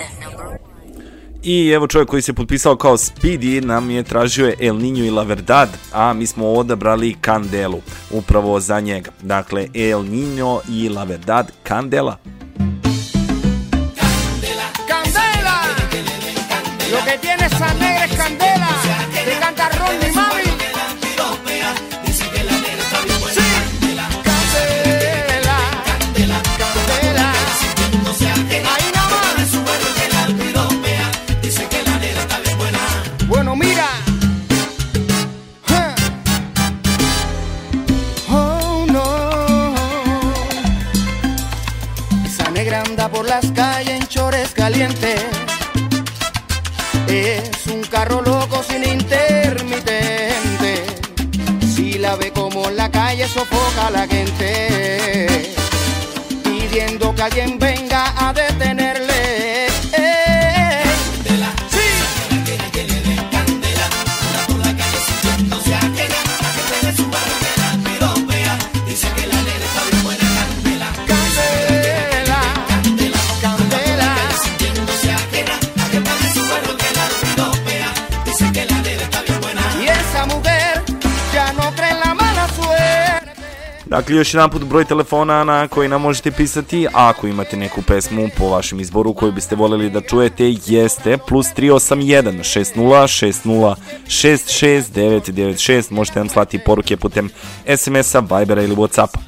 I evo čovjek koji se potpisao kao Speedy nam je tražio El Niño i La Verdad, a mi smo odabrali Kandelu, upravo za njega. Dakle, El Niño i La Verdad, Kandela. Candela, Candela, lo que tienes a rekli još jedan put broj telefona na koji nam možete pisati, a ako imate neku pesmu po vašem izboru koju biste voljeli da čujete, jeste plus 381 60 60 996, možete nam slati poruke putem SMS-a, Vibera ili Whatsappa.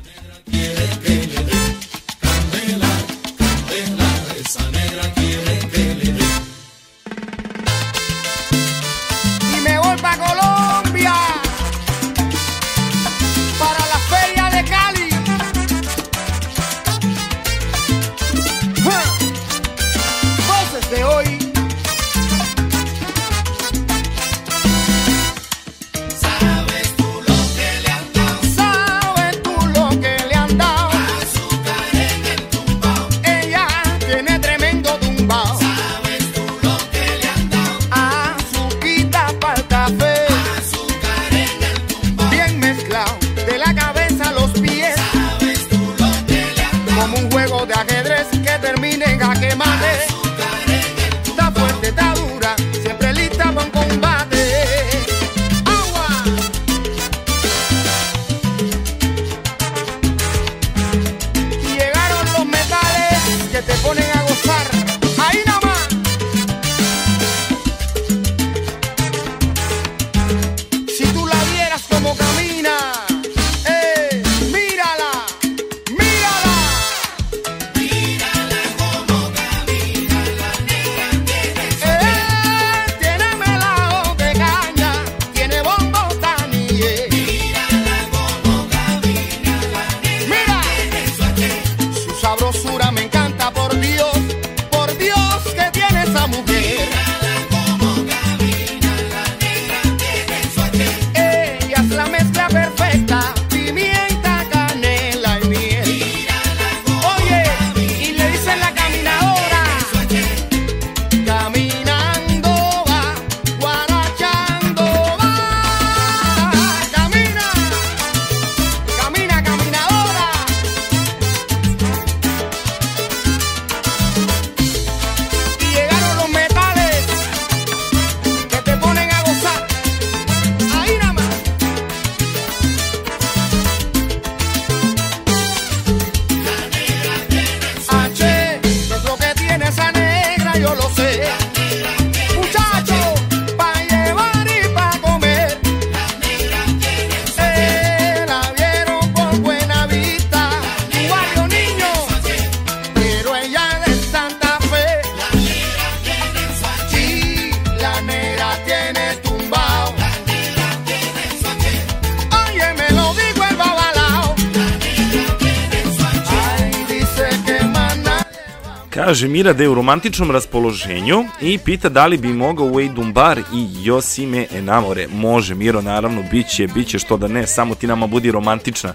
Mira da je u romantičnom raspoloženju i pita da li bi mogao Wade bar i Josime Enamore. Može, Miro, naravno, bit će, bit će, što da ne, samo ti nama budi romantična.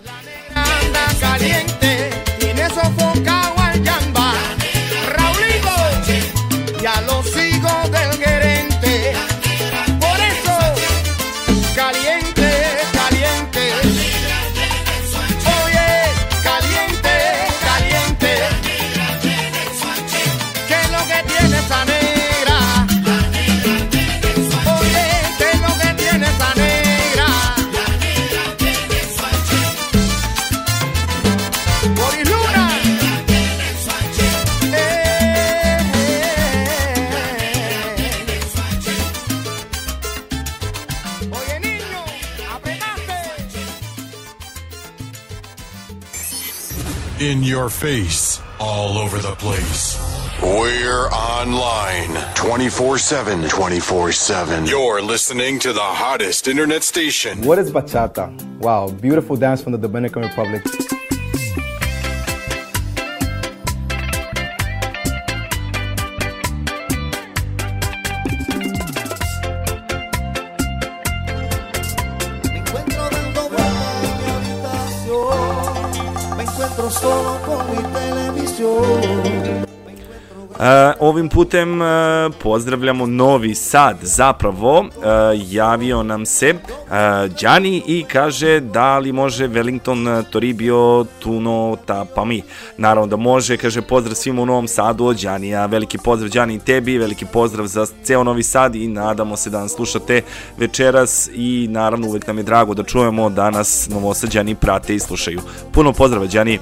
face all over the place. We're online 24 7. 24 7. You're listening to the hottest internet station. What is bachata? Wow, beautiful dance from the Dominican Republic. Encuentro solo con mi televisión. E, ovim putem e, pozdravljamo Novi Sad. Zapravo, e, javio nam se Đani i kaže da li može Wellington Toribio Tuno Tapami. Naravno da može, kaže pozdrav svima u Novom Sadu od Đanija. Veliki pozdrav Đani i tebi, veliki pozdrav za ceo Novi Sad i nadamo se da nas slušate večeras i naravno uvek nam je drago da čujemo da nas Novosađani prate i slušaju. Puno pozdrava Đani.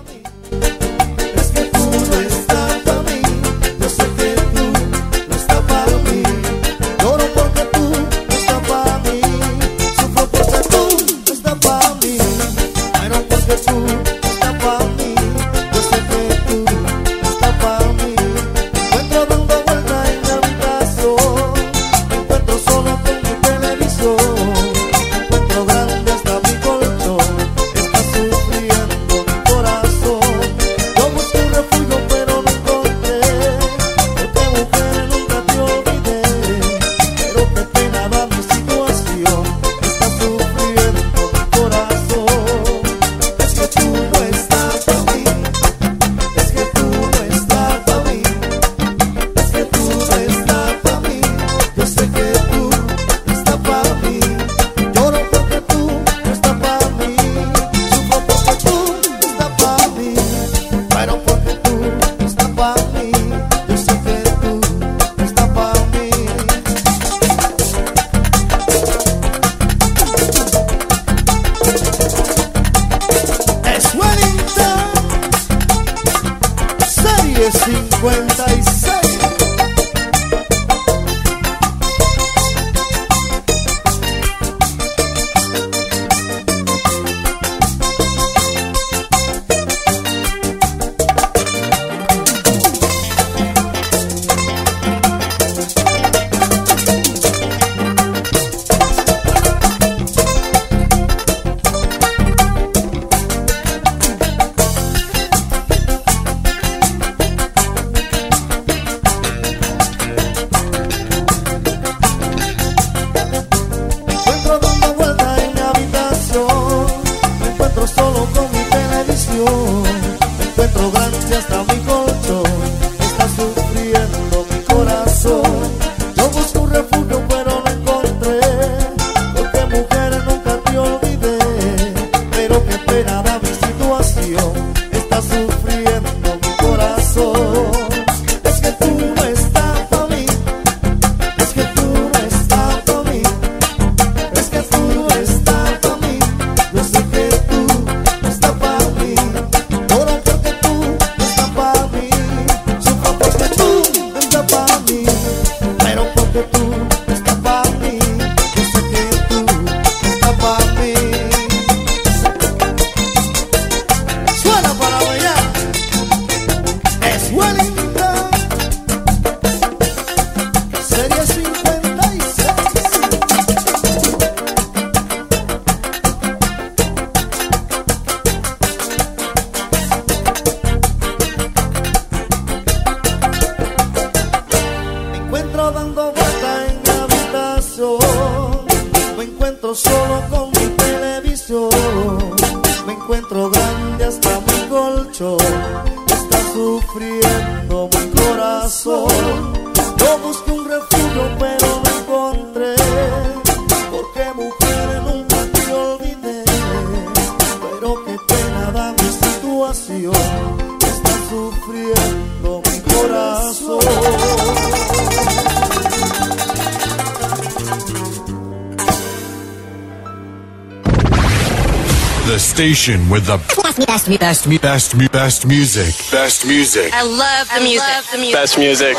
Station with the best, best, best, best, mu- best music. Best music. I love the music. Best music.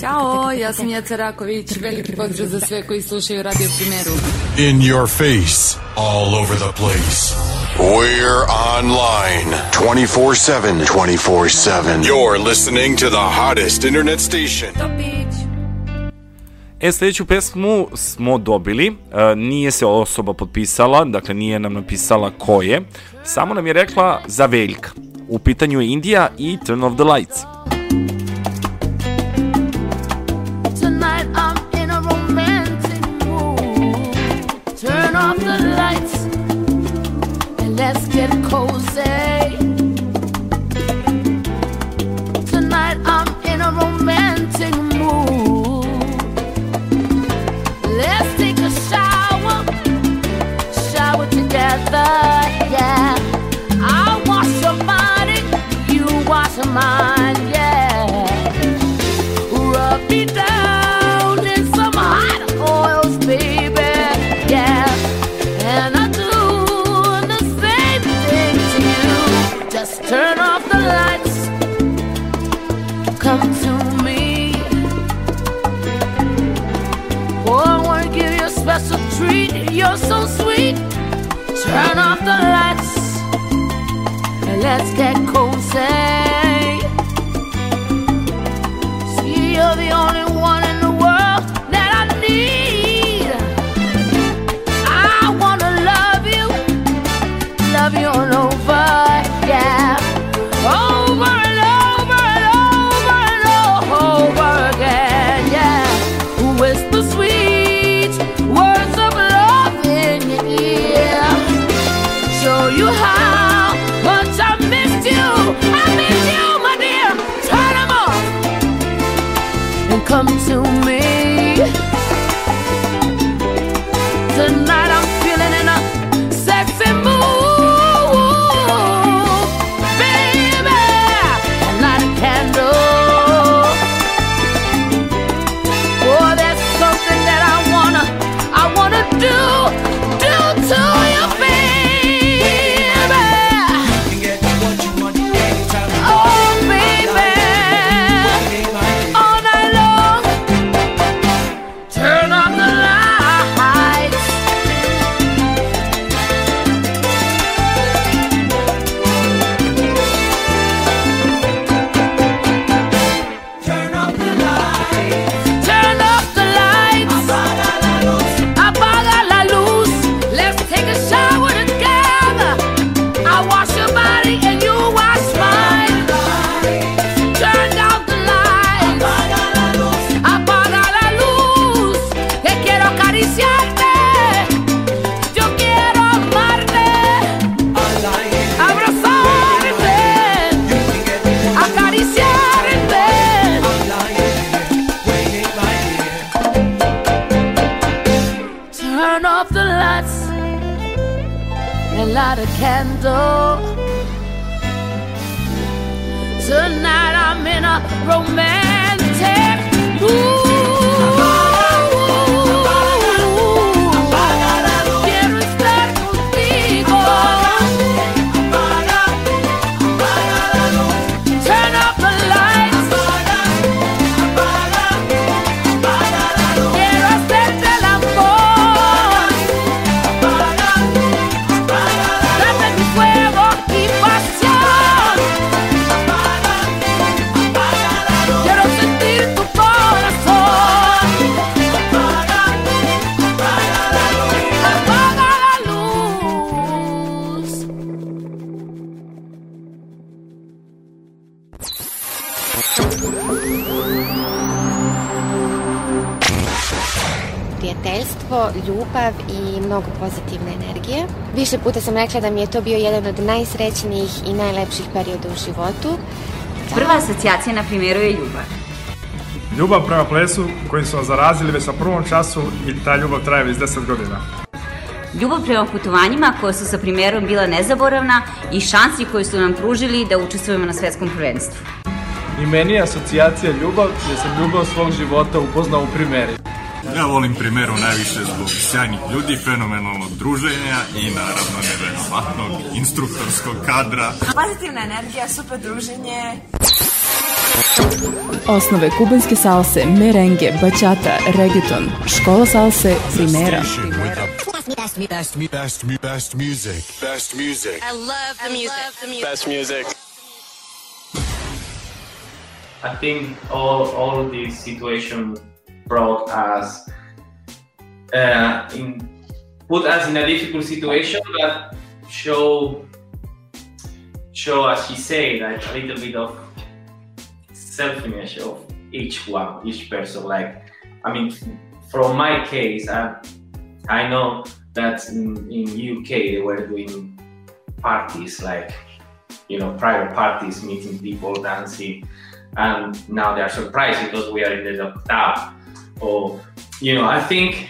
Ćao, ja sam Jeca Raković. Veliki pozdrav za sve koji slušaju Radio Primeru. In your face. All over the place. We're online 24 7. 24 7. You're listening to the hottest internet station. E, sledeću pesmu smo dobili, e, nije se osoba potpisala, dakle nije nam napisala ko je, samo nam je rekla za Veljka. U pitanju je Indija i Turn off the lights. Puta sam rekla da mi je to bio jedan od najsrećnijih i najlepših perioda u životu. Prva asocijacija na primjeru je ljubav. Ljubav prema plesu koji su vas zarazili već na prvom času i ta ljubav traje već 10 godina. Ljubav prema putovanjima koja su sa primjerom bila nezaboravna i šansi koje su nam pružili da učestvujemo na svetskom prvenstvu. I meni je asocijacija ljubav, jer sam ljubav svog života upoznao u primjeri. Ja volim primeru najviše zbog sjajnih ljudi, fenomenalnog druženja i naravno neverovatnog instruktorskog kadra. Pozitivna energija, super druženje. Osnove kubanske salse, merengue, bachata, reggaeton, škola salse, primera. Best, best, best, best, best music. Best music. I love the music. Best music. I think all all these situations brought us uh, in put us in a difficult situation, but show show as she said like a little bit of selfishness of each one, each person. Like I mean, from my case, I I know that in, in UK they were doing parties like you know private parties, meeting people, dancing, and now they are surprised because we are in the lockdown. Or you know, I think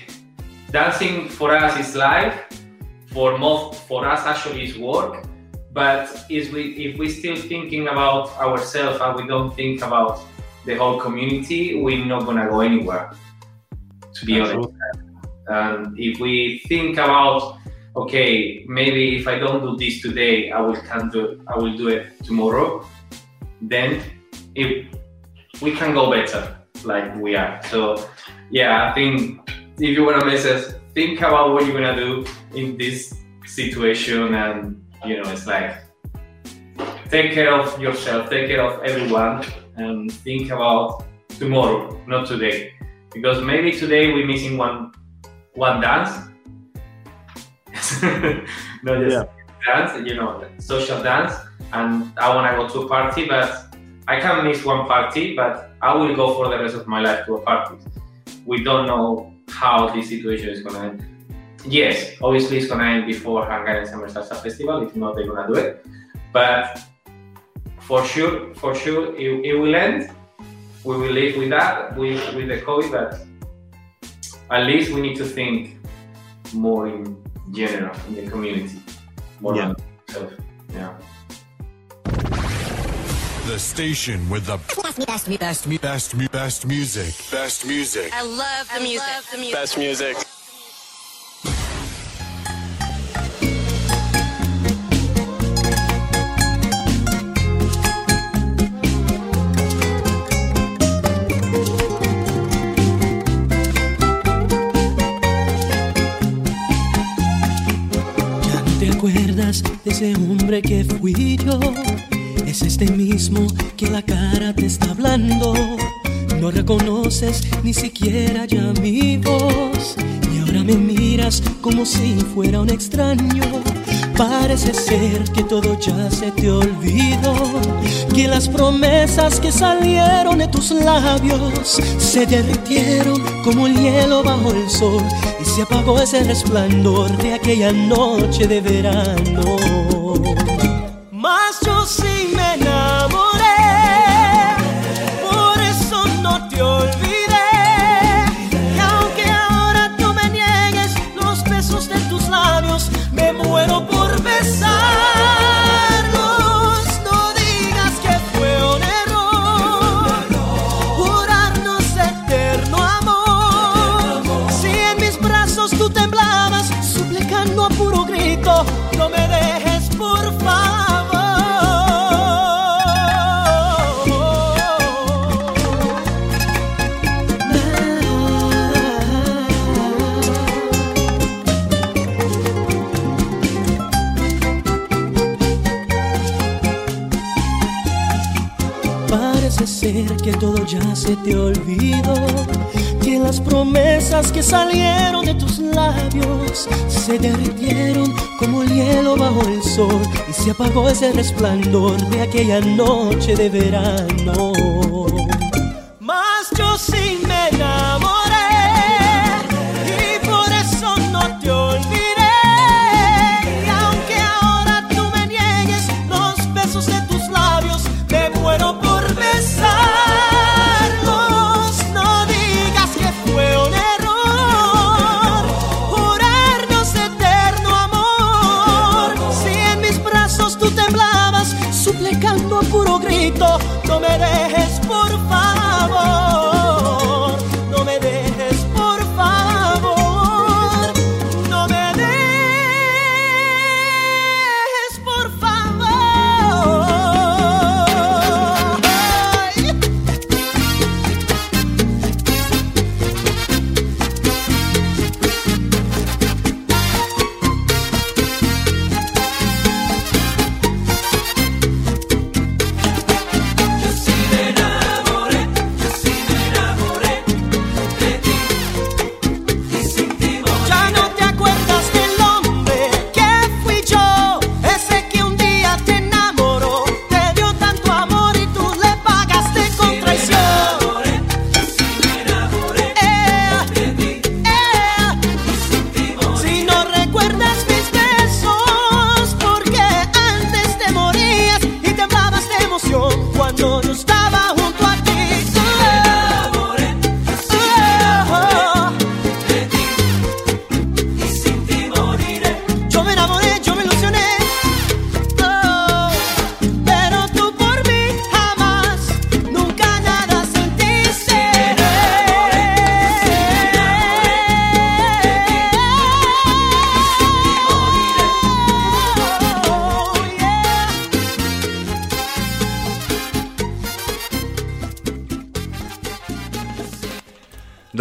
dancing for us is life. For most, for us actually is work. But is we if we still thinking about ourselves and we don't think about the whole community, we're not gonna go anywhere. To be honest. And if we think about okay, maybe if I don't do this today, I will can do I will do it tomorrow. Then if we can go better like we are. So yeah, I think if you wanna message think about what you're gonna do in this situation, and you know, it's like take care of yourself, take care of everyone, and think about tomorrow, not today, because maybe today we're missing one one dance, not just dance, you know, social dance, and I wanna go to a party, but I can miss one party, but I will go for the rest of my life to a party. We don't know how this situation is gonna end. Yes, obviously it's gonna end before Hungarian Summer Salsa Festival. If not, they're gonna do it. But for sure, for sure, it, it will end. We will live with that, with, with the COVID, but at least we need to think more in general in the community, more Yeah. than. Yeah. The station with the best, best, best, best, best, best music. Best music. I love the music. Love the music. Best music. Ya no te acuerdas de ese hombre que fui yo. Es este mismo que la cara te está hablando. No reconoces ni siquiera ya mi voz. Y ahora me miras como si fuera un extraño. Parece ser que todo ya se te olvidó. Que las promesas que salieron de tus labios se derritieron como el hielo bajo el sol. Y se apagó ese resplandor de aquella noche de verano. Mas yo sí que todo ya se te olvidó. Que las promesas que salieron de tus labios se derritieron como el hielo bajo el sol y se apagó ese resplandor de aquella noche de verano. Suplicando a puro grito, no me dejes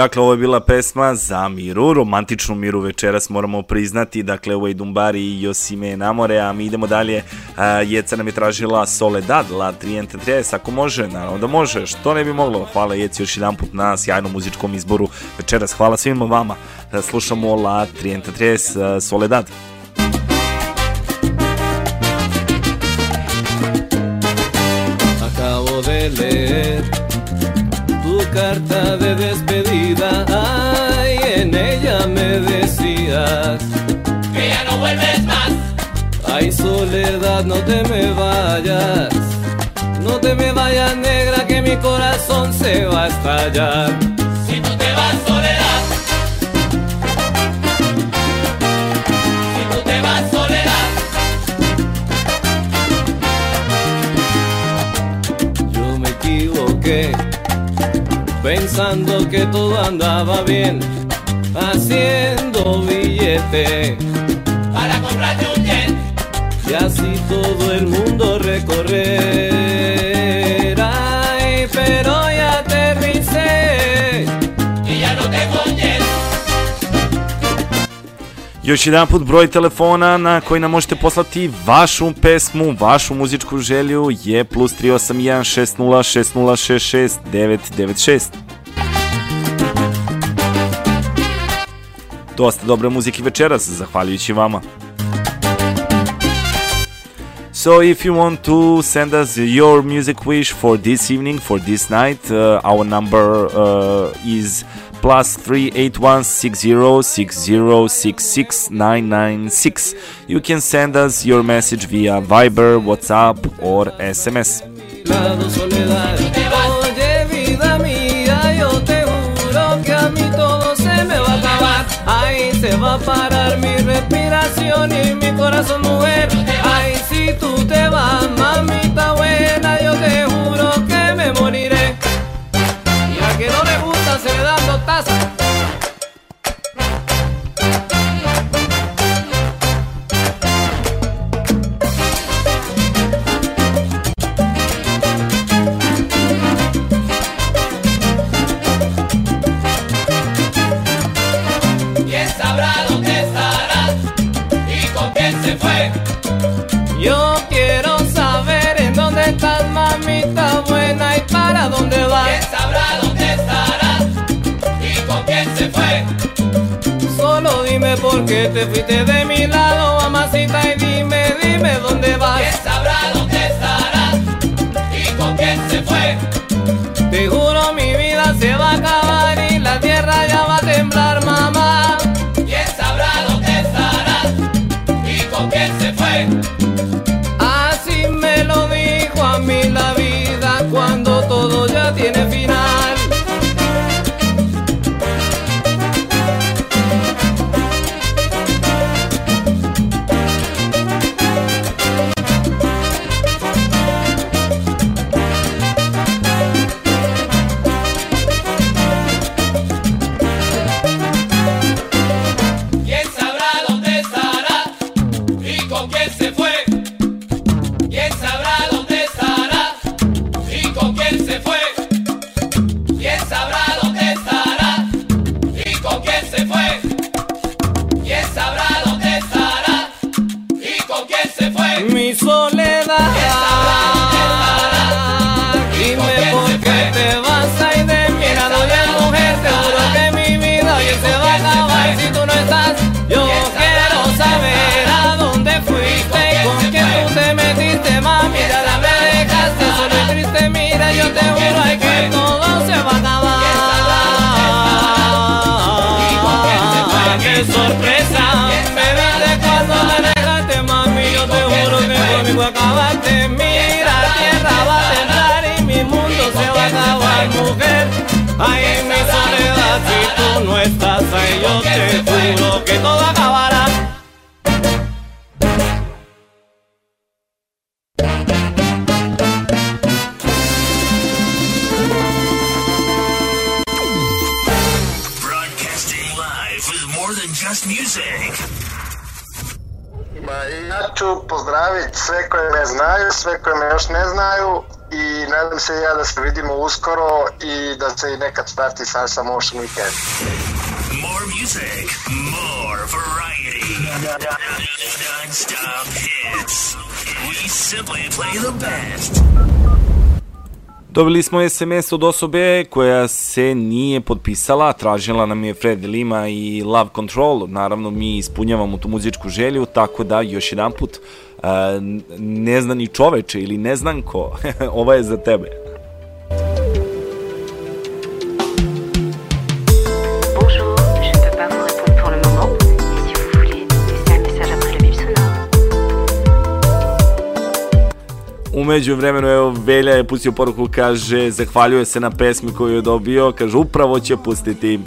Dakle, ovo je bila pesma za Miru, romantičnu Miru večeras moramo priznati. Dakle, ovo je Dumbari i Josime Namore, a mi idemo dalje. Jeca nam je tražila Soledad, La Triente Tres, ako može, naravno da može, što ne bi moglo. Hvala Jeci još jedan put na sjajnom muzičkom izboru večeras. Hvala svima vama. Da slušamo La Triente Tres, a, Soledad. Acabo de leer tu carta de Que ya no vuelves más. Ay, soledad, no te me vayas. No te me vayas, negra, que mi corazón se va a estallar. Si tú te vas, soledad. Si tú te vas, soledad. Yo me equivoqué, pensando que todo andaba bien, haciendo billete Para comprarte un jet. y así todo el mundo recorrer. Ay, pero ya aterricé. Y ya no tengo jet. Još jedan put broj telefona na koji nam možete poslati vašu pesmu, vašu muzičku želju je plus 381 60 6066 996. Dosta dobre muzike večeras, zahvaljujući vama. So if you want to send us your music wish for this evening, for this night, uh, our number uh, is plus 38160606696. You can send us your message via Viber, WhatsApp or SMS. A parar mi respiración y mi corazón, mujer. Ay, si tú te vas, se fue? Solo dime por qué te fuiste de mi lado, mamacita, y dime, dime dónde vas. ¿Quién sabrá dónde estarás? ¿Y con quién se fue? Te juro mi vida se va a acabar y la tierra ya va a temblar, mamá. ¿Quién sabrá dónde estarás? ¿Y con quién se fue? Acabaste. Mira, tierra va a temblar y mi mundo se va a acabar, mujer. Ay, mi soledad, si tú no estás ahí, yo te juro que todo acabará. Music. Ma ja ću pozdraviti sve koje me znaju, sve koje me još ne znaju i nadam se ja da se vidimo uskoro i da se i nekad starti Salsa Motion Weekend. More music, more variety. Non-stop hits. We simply play the best. Dobili smo SMS od osobe koja se nije potpisala, tražila nam je Fred Lima i Love Control, naravno mi ispunjavamo tu muzičku želju, tako da još jedan put neznani čoveče ili neznanko, ova je za tebe. Umeđu vremenu, evo, Velja je pustio poruku, kaže, zahvaljuje se na pesmi koju je dobio, kaže, upravo će pustiti.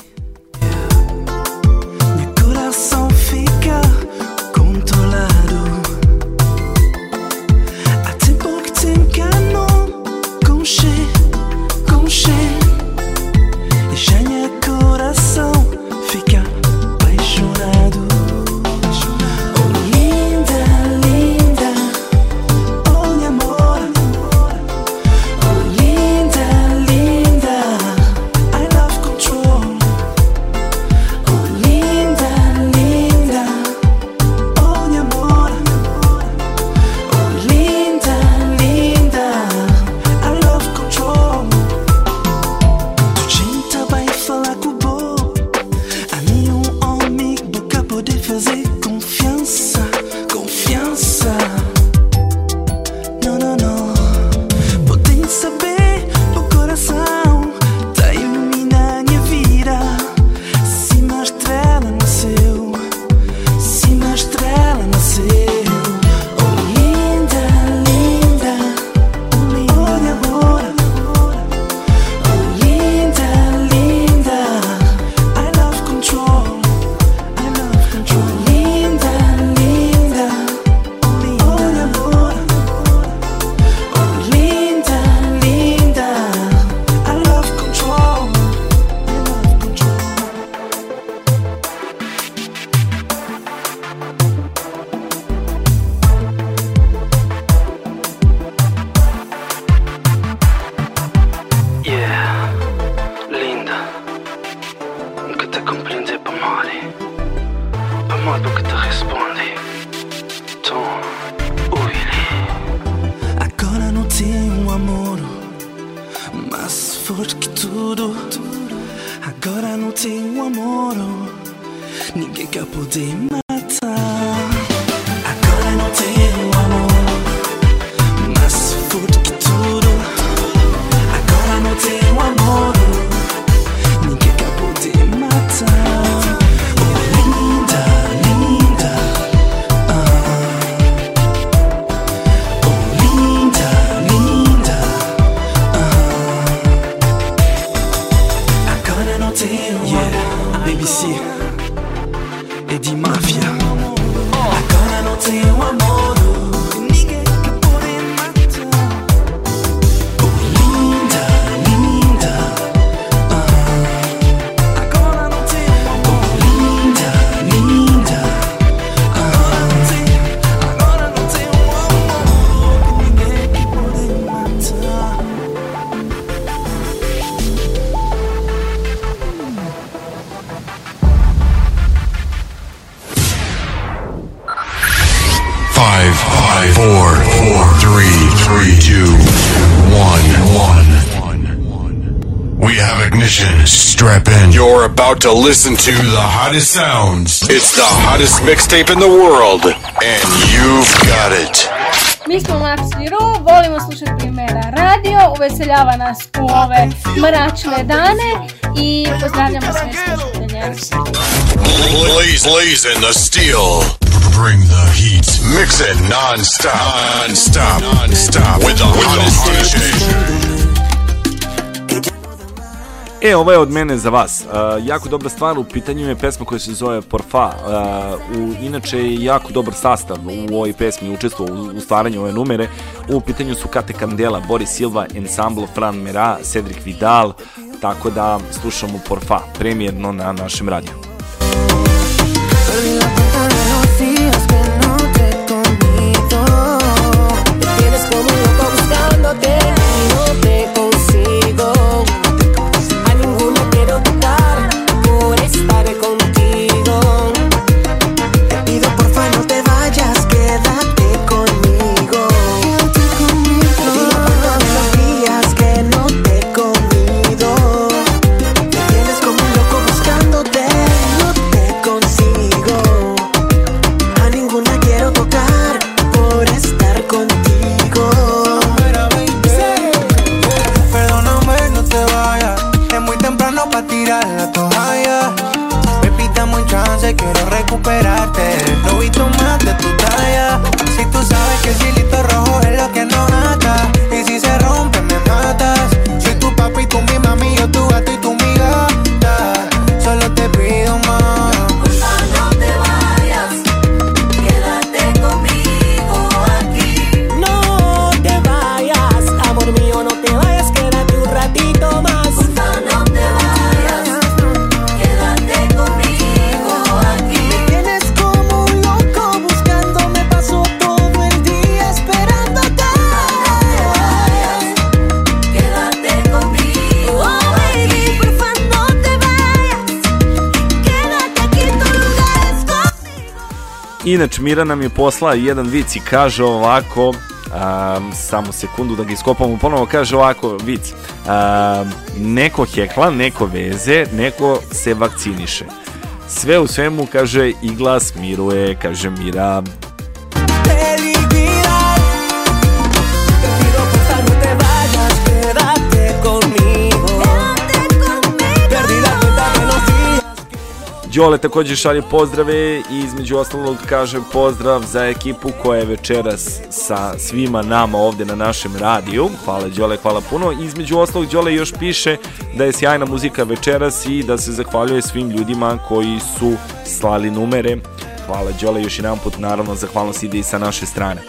About to listen to the hottest sounds. It's the hottest mixtape in the world, and you've got it. Mi smo Max i Ru, volimo slušati primjera radio, uveseljava nas u ove mračne dane i pozdravljamo sve slušatelje. Blaze, blazing the steel. Bring the heat. Mix it non-stop. Non-stop. Non-stop. With the hottest station. E, ovo je od mene za vas. Uh, jako dobra stvar, u pitanju je pesma koja se zove Porfa. Uh, u, inače je jako dobar sastav u ovoj pesmi, učestvo u, u stvaranju ove numere. U pitanju su Kate Candela, Boris Silva, Ensemble, Fran Mera, Cedric Vidal, tako da slušamo Porfa, premijerno na našem radiju. Inače, Mira nam je poslala jedan vic i kaže ovako, um, samo sekundu da ga iskopamo ponovo, kaže ovako vic, um, neko hekla, neko veze, neko se vakciniše. Sve u svemu, kaže, i glas miruje, kaže Mira. Đole takođe šalje pozdrave i između ostalog kaže pozdrav za ekipu koja je večeras sa svima nama ovde na našem radiju. Hvala Đole, hvala puno. I između ostalog Đole još piše da je sjajna muzika večeras i da se zahvaljuje svim ljudima koji su slali numere. Hvala Đole još jedan put, naravno zahvalnost ide i sa naše strane.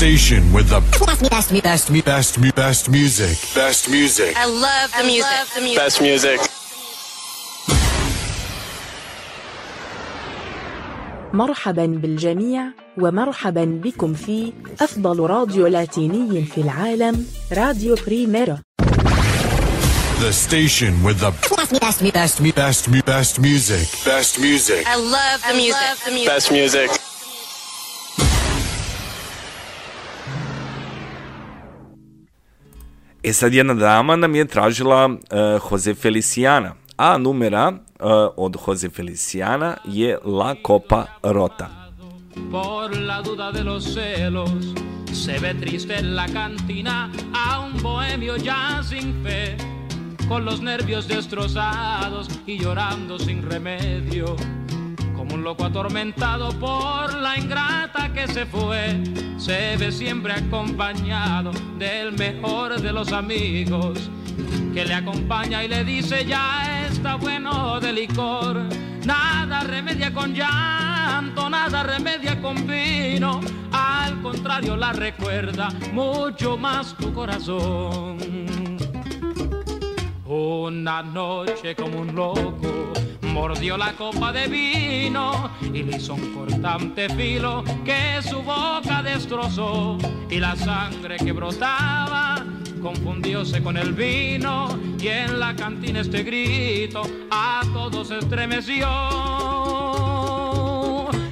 Station with the best, best, best, best, mu- best music. Best music. I love the music. Best music. مرحبا بالجميع ومرحبا بكم في أفضل راديو لاتيني في العالم راديو بريميرا The station with the best, best, best, best, best music. Best music. I love the music. Best music. E sad jedna dama nam je tražila uh, Jose Feliciana, a numera uh, od Jose Feliciana je La Copa Rota. Por la duda de los celos, se ve triste en la cantina a un bohemio ya sin fe, con los nervios destrozados y llorando sin remedio, como un loco atormentado por la ingrata que se fue, se ve siempre acompañado del mejor de los amigos, que le acompaña y le dice ya está bueno de licor. Nada remedia con llanto, nada remedia con vino. Al contrario, la recuerda mucho más tu corazón. Una noche como un loco mordió la copa de vino y le hizo un cortante filo que su boca destrozó y la sangre que brotaba confundióse con el vino y en la cantina este grito a todos estremeció.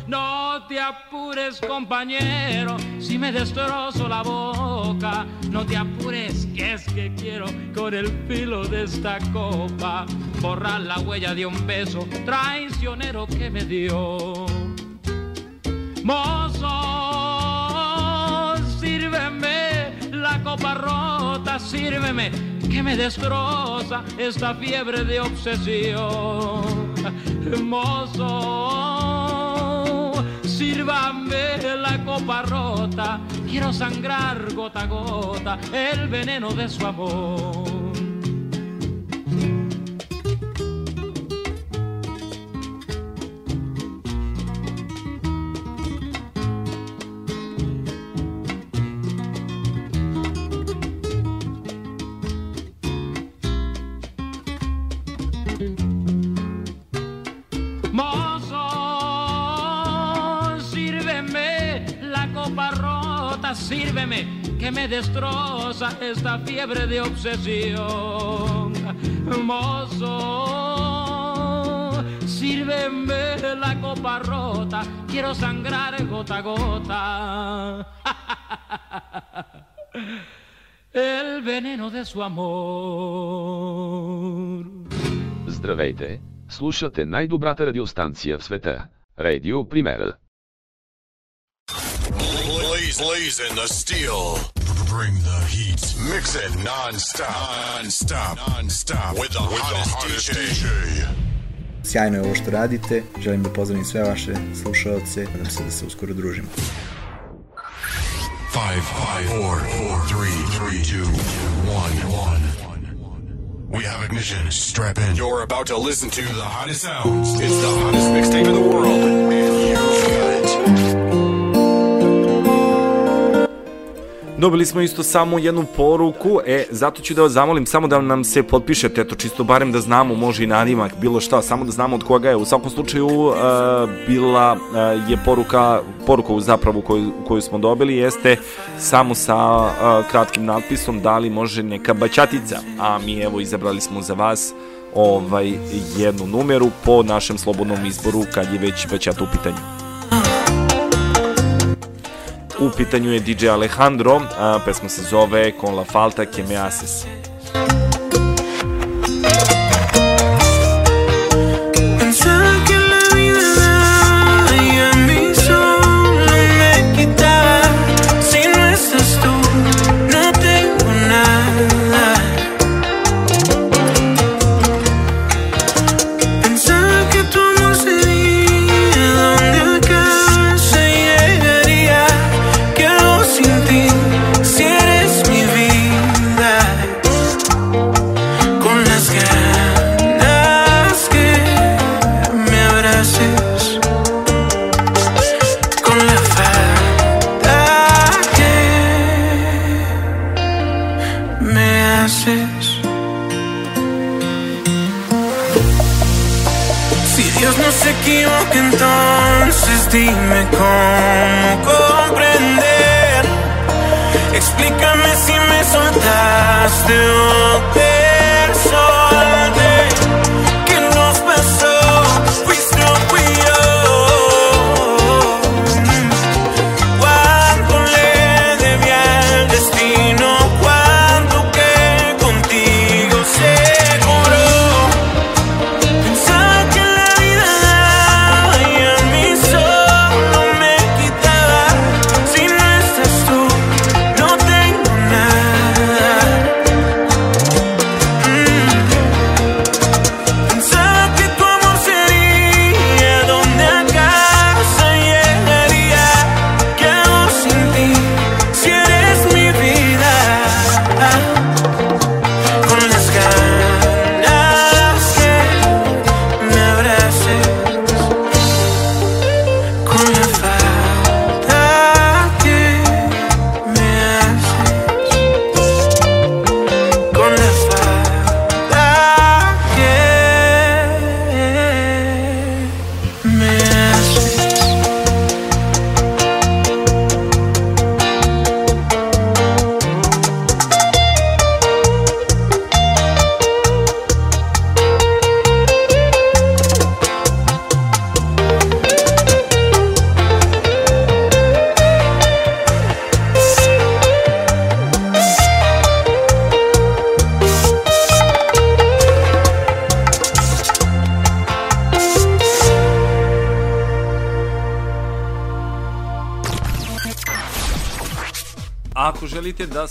No te apures, compañero, si me destrozo la boca. No te apures, que es que quiero con el filo de esta copa borrar la huella de un beso traicionero que me dio. Mozo, sírveme la copa rota, sírveme que me destroza esta fiebre de obsesión. Mozo, sírvame la copa rota, quiero sangrar gota a gota el veneno de su amor. sírveme que me destroza esta fiebre de obsesión. Mozo, sírveme la copa rota, quiero sangrar gota a gota. El veneno de su amor. Здравейте, слушате най-добрата радиостанция в света. Radio Примера. Blaze, blazing the steel. Bring the heat. Mix it non-stop. Non-stop. Non-stop. With the, with the hottest DJ. Sjajno je ovo što radite, želim da pozdravim sve vaše slušalce, nadam se da se uskoro družimo. Five, five, four, four, three, three, two, one, one. We have ignition. Strap in. You're about to listen to the hottest sounds. It's the hottest mixtape in the world, and you've got it. Dobili smo isto samo jednu poruku, e, zato ću da vas zamolim samo da nam se potpišete, eto čisto barem da znamo, može i nadimak, bilo šta, samo da znamo od koga je. U svakom slučaju e, bila e, je poruka, poruka u zapravu koju, koju smo dobili jeste samo sa e, kratkim natpisom da li može neka baćatica, a mi evo izabrali smo za vas ovaj jednu numeru po našem slobodnom izboru kad je već baćata u pitanju. U pitanju je DJ Alejandro, a pesma se zove Con la falta que me haces. Si Dios no se equivoca entonces dime cómo comprender. Explícame si me soltaste o te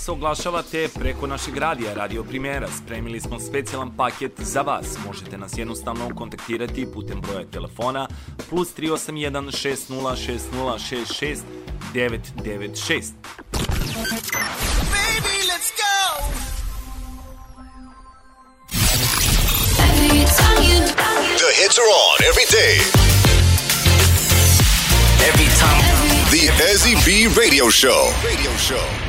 se oglašavate preko našeg radija, Radio Primera, spremili smo specijalan paket za vas. Možete nas jednostavno kontaktirati putem broja telefona plus 381 60 60 66 996. Baby, let's go! The hits are on every day. Every time. The Ezzy B Radio Show. Radio Show.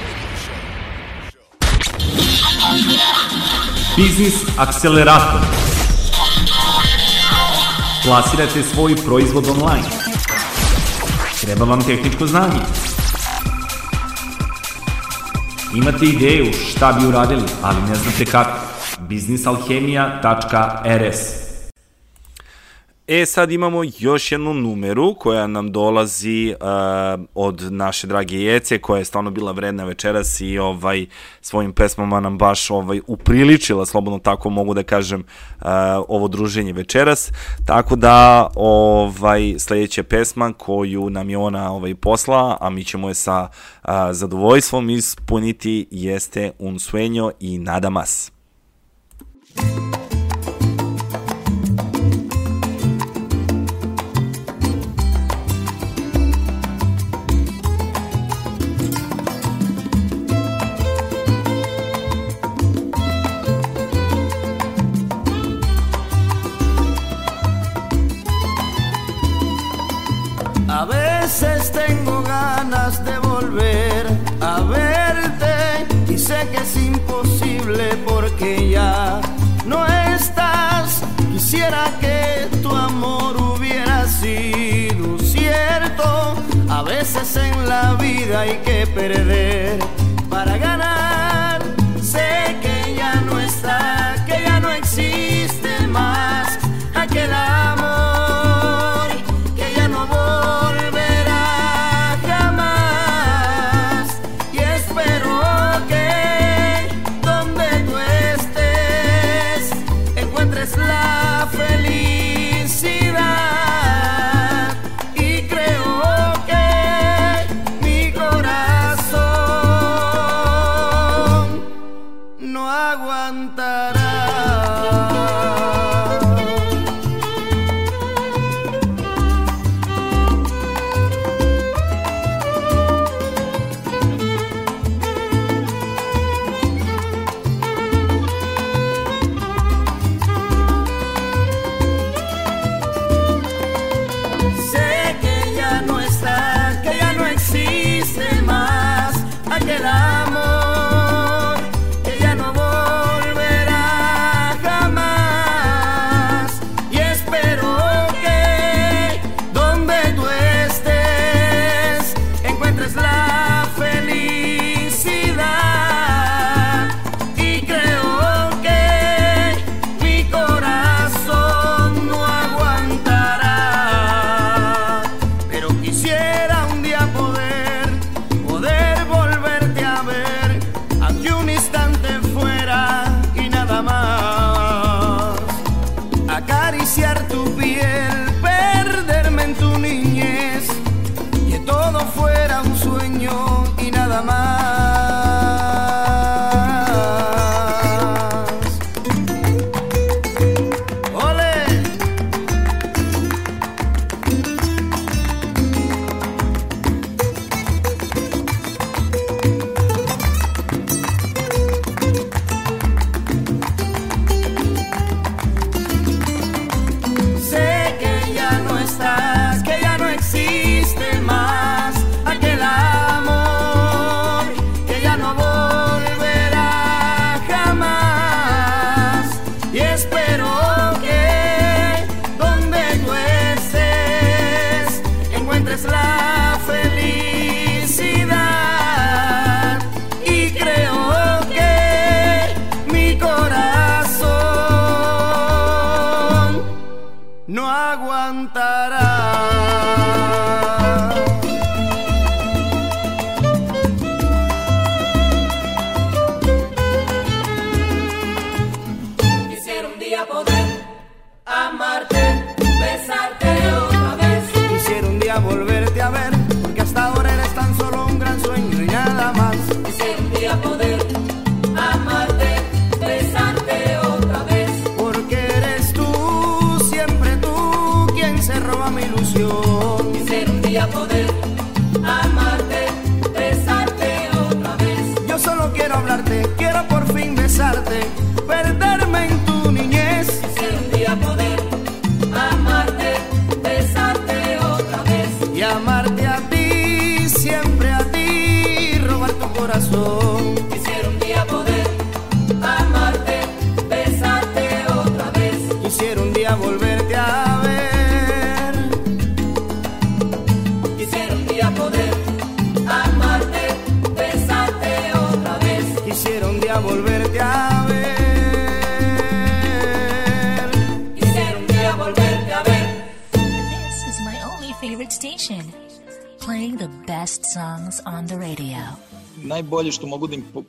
Biznis akcelerator. Plasirate svoj proizvod online. Treba vam tehničko znanje. Imate ideju šta bi uradili, ali ne znate kako. biznisalhemija.rs E sad imamo još jednu numeru koja nam dolazi uh, od naše drage Jece koja je stvarno bila vredna večeras i ovaj svojim pesmama nam baš ovaj upriličila, slobodno tako mogu da kažem, uh, ovo druženje večeras. Tako da ovaj sledeća pesma koju nam je ona ovaj posla, a mi ćemo je sa uh, zadovoljstvom ispuniti jeste Un sueño i nada más. Thank you ganas de volver a verte y sé que es imposible porque ya no estás. Quisiera que tu amor hubiera sido cierto. A veces en la vida hay que perder para ganar.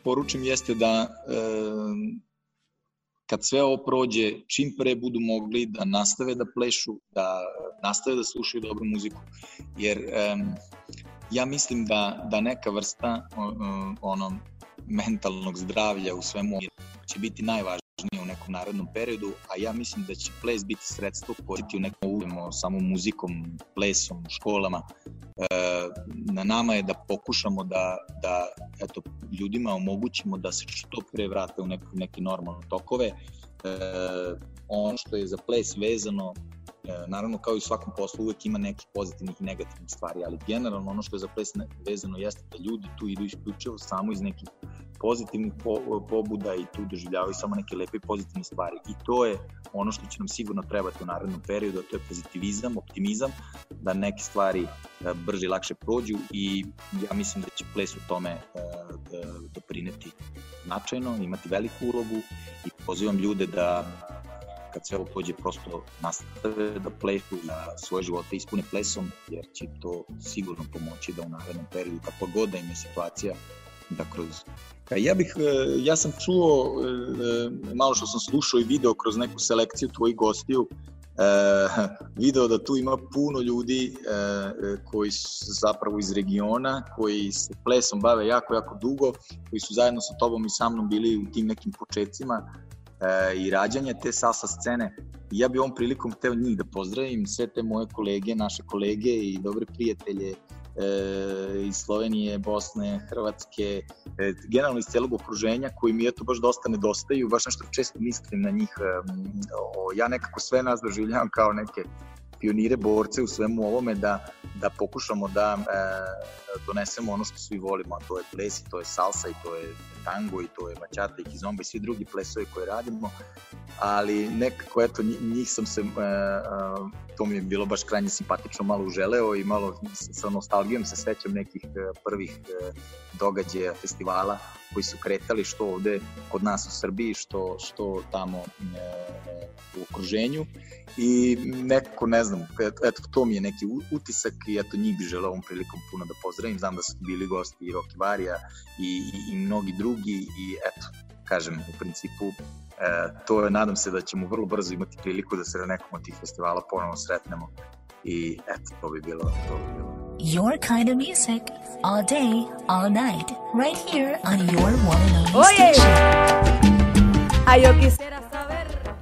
Poručim jeste da e, kad sve ovo prođe, čim pre budu mogli da nastave da plešu, da nastave da slušaju dobru muziku. Jer em, ja mislim da, da neka vrsta ono, mentalnog zdravlja u svemu će biti najvažnije u nekom narednom periodu, a ja mislim da će ples biti sredstvo koje u nekom uvijemo samo muzikom, plesom, školama. Na nama je da pokušamo da, da eto, ljudima omogućimo da se što pre vrate u neko, neke normalne tokove. E, ono što je za ples vezano, naravno kao i u svakom poslu uvek ima nekih pozitivnih i negativnih stvari, ali generalno ono što je za ples vezano jeste da ljudi tu idu isključivo samo iz nekih pozitivnih po, pobuda i tu doživljavaju samo neke lepe i pozitivne stvari. I to je ono što će nam sigurno trebati u narednom periodu, a to je pozitivizam, optimizam, da neke stvari e, brže i lakše prođu i ja mislim da će ples u tome e, doprineti značajno, imati veliku ulogu i pozivam ljude da kad sve ovo prođe prosto nastave da plešu, da svoje živote ispune plesom, jer će to sigurno pomoći da u narednom periodu, kako god da im je situacija, da kroz... Ja bih, e, ja sam čuo, e, malo što sam slušao i video kroz neku selekciju tvojih gostiju, e, video da tu ima puno ljudi koji su zapravo iz regiona, koji se plesom bave jako, jako dugo, koji su zajedno sa tobom i sa mnom bili u tim nekim početcima i rađanja te salsa scene. I ja bi ovom prilikom hteo njih da pozdravim, sve te moje kolege, naše kolege i dobre prijatelje e, iz Slovenije, Bosne, Hrvatske, e, generalno iz celog okruženja koji mi eto baš dosta nedostaju, baš nešto često mislim na njih. E, o, ja nekako sve nas doživljavam kao neke pionire, borce u svemu ovome da, da pokušamo da e, donesemo ono što svi volimo, a to je ples i to je salsa i to je tango i to je bachata i kizomba i svi drugi plesovi koje radimo, ali nekako eto nji- njih sam se, e, e, to mi je bilo baš krajnje simpatično, malo uželeo i malo sa nostalgijom se sećam nekih e, prvih e, događaja, festivala koji su kretali što ovde kod nas u Srbiji, što, što tamo e, u okruženju. I nekako ne znam, et- eto to mi je neki utisak i eto njih bi želeo ovom prilikom puno da pozdravim, znam da su bili gosti i Rocky Varija i, i, i mnogi drugi i eto, kažem, u principu e, to je, nadam se da ćemo vrlo brzo imati priliku da se na nekom od tih festivala ponovo sretnemo. I eto, to bi bilo, to bi bilo. Your kind of music, all day, all night, right here on your one and only Oye. station. A yo quisiera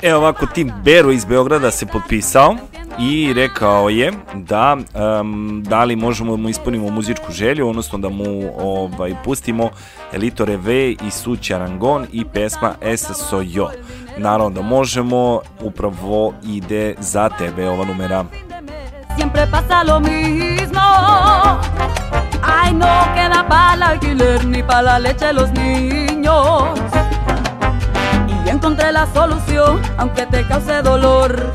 Evo ovako, Tim Bero iz Beograda se potpisao i rekao je da um, da li možemo da mu ispunimo muzičku želju, odnosno da mu ovaj, pustimo Elito Reve i Su Charangon i pesma SSO Yo. Naravno da možemo, upravo ide za tebe ova numera. Siempre pasa lo mismo. Ay, no queda para el alquiler ni para la leche de los niños. Y encontré la solución, aunque te cause dolor.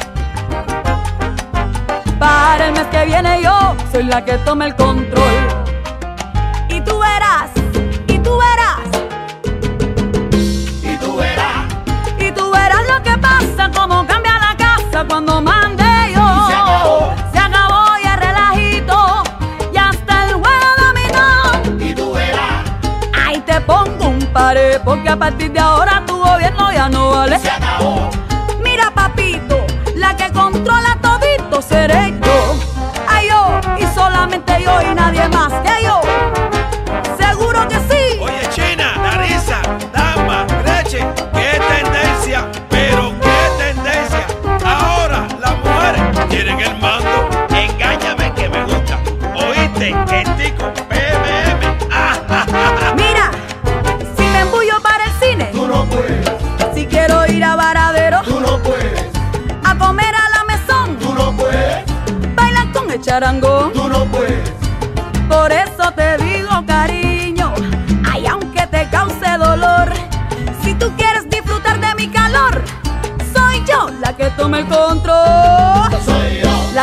Para el mes que viene yo soy la que toma el control. Y tú verás, y tú verás, Y tú verás, y tú verás lo que pasa, cómo cambia la casa cuando porque a partir de ahora tu gobierno ya no vale. se acabó. Mira, papito, la que controla todito seré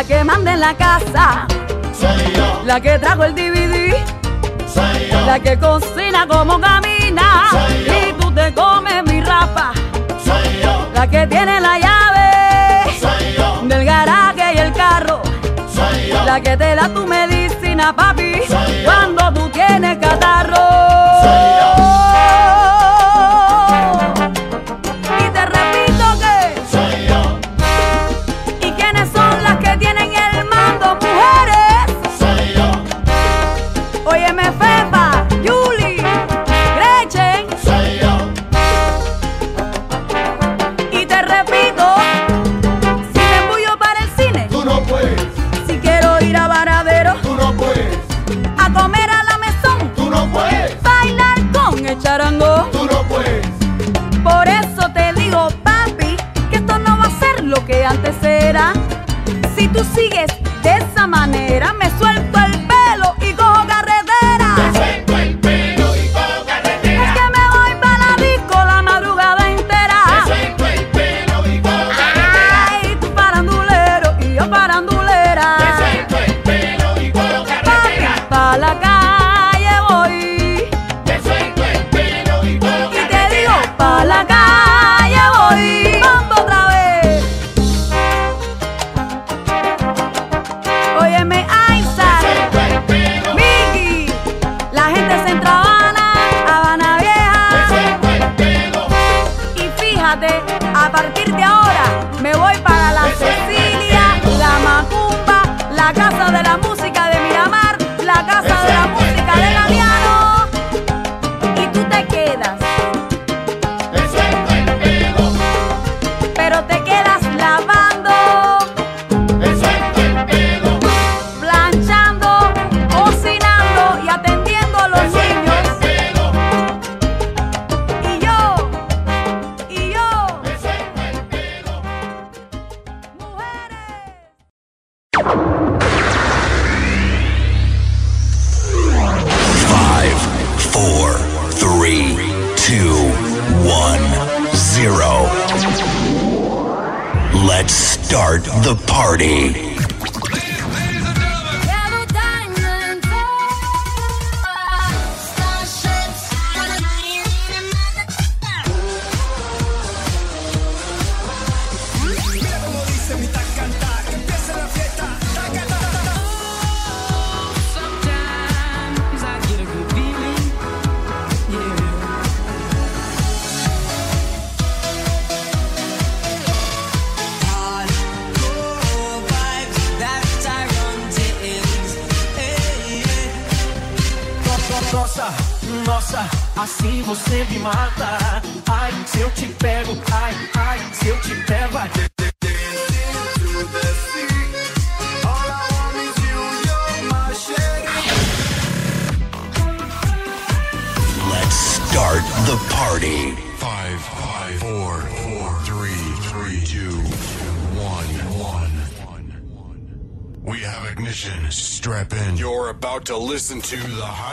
la que manda en la casa, soy yo, la que trajo el DVD, soy yo, la que cocina como camina, Soy yo. y tú te comes mi rapa, soy yo, la que tiene la llave. Soy yo, del garaje y el carro, soy yo, la que te da tu medicina, papi. Cuando tú tienes catarro.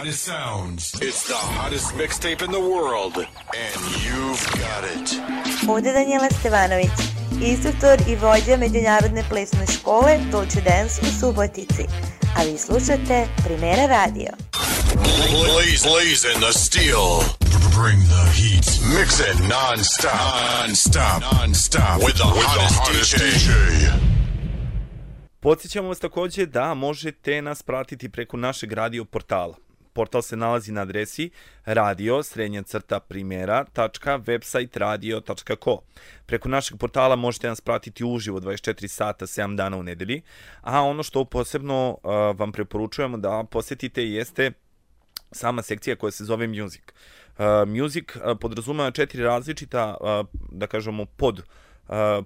Hottest sounds. It's the hottest mixtape in the world, and you've got it. Ovdje Danijela Stevanović, instruktor i vođa Međunarodne plesne škole Dolce Dance u Subotici. A vi slušate Primera radio. Blaze, blazing the steel. Bring the heat. Mix it non-stop. Non-stop. Non-stop. With the hottest, DJ. Podsjećamo vas takođe da možete nas pratiti preko našeg radio portala. Portal se nalazi na adresi radio srednja crta primjera.website Preko našeg portala možete nas pratiti uživo 24 sata 7 dana u nedelji, a ono što posebno uh, vam preporučujemo da posetite jeste sama sekcija koja se zove Music. Uh, music podrazumeva četiri različita, uh, da kažemo, pod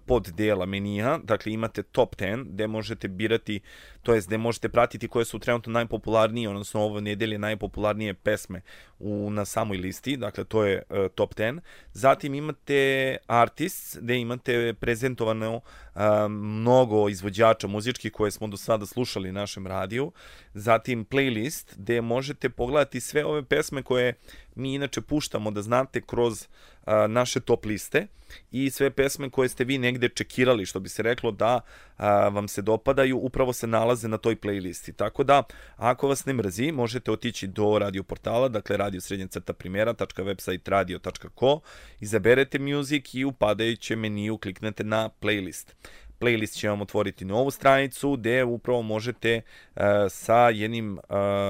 pod dela menija, dakle imate top 10 gde možete birati, to jest gde možete pratiti koje su trenutno najpopularnije, odnosno ovo nedelje najpopularnije pesme u, na samoj listi, dakle to je uh, top 10. Zatim imate artists gde imate prezentovano uh, mnogo izvođača muzičkih koje smo do sada slušali na našem radiju. Zatim playlist gde možete pogledati sve ove pesme koje mi inače puštamo da znate kroz a, naše top liste i sve pesme koje ste vi negde čekirali, što bi se reklo da a, vam se dopadaju, upravo se nalaze na toj playlisti. Tako da, ako vas ne mrzi, možete otići do radio portala, dakle radio srednja crta radio.co, izaberete music i u padajućem meniju kliknete na playlist. Playlist će vam otvoriti novu stranicu gde upravo možete e, sa jednim e,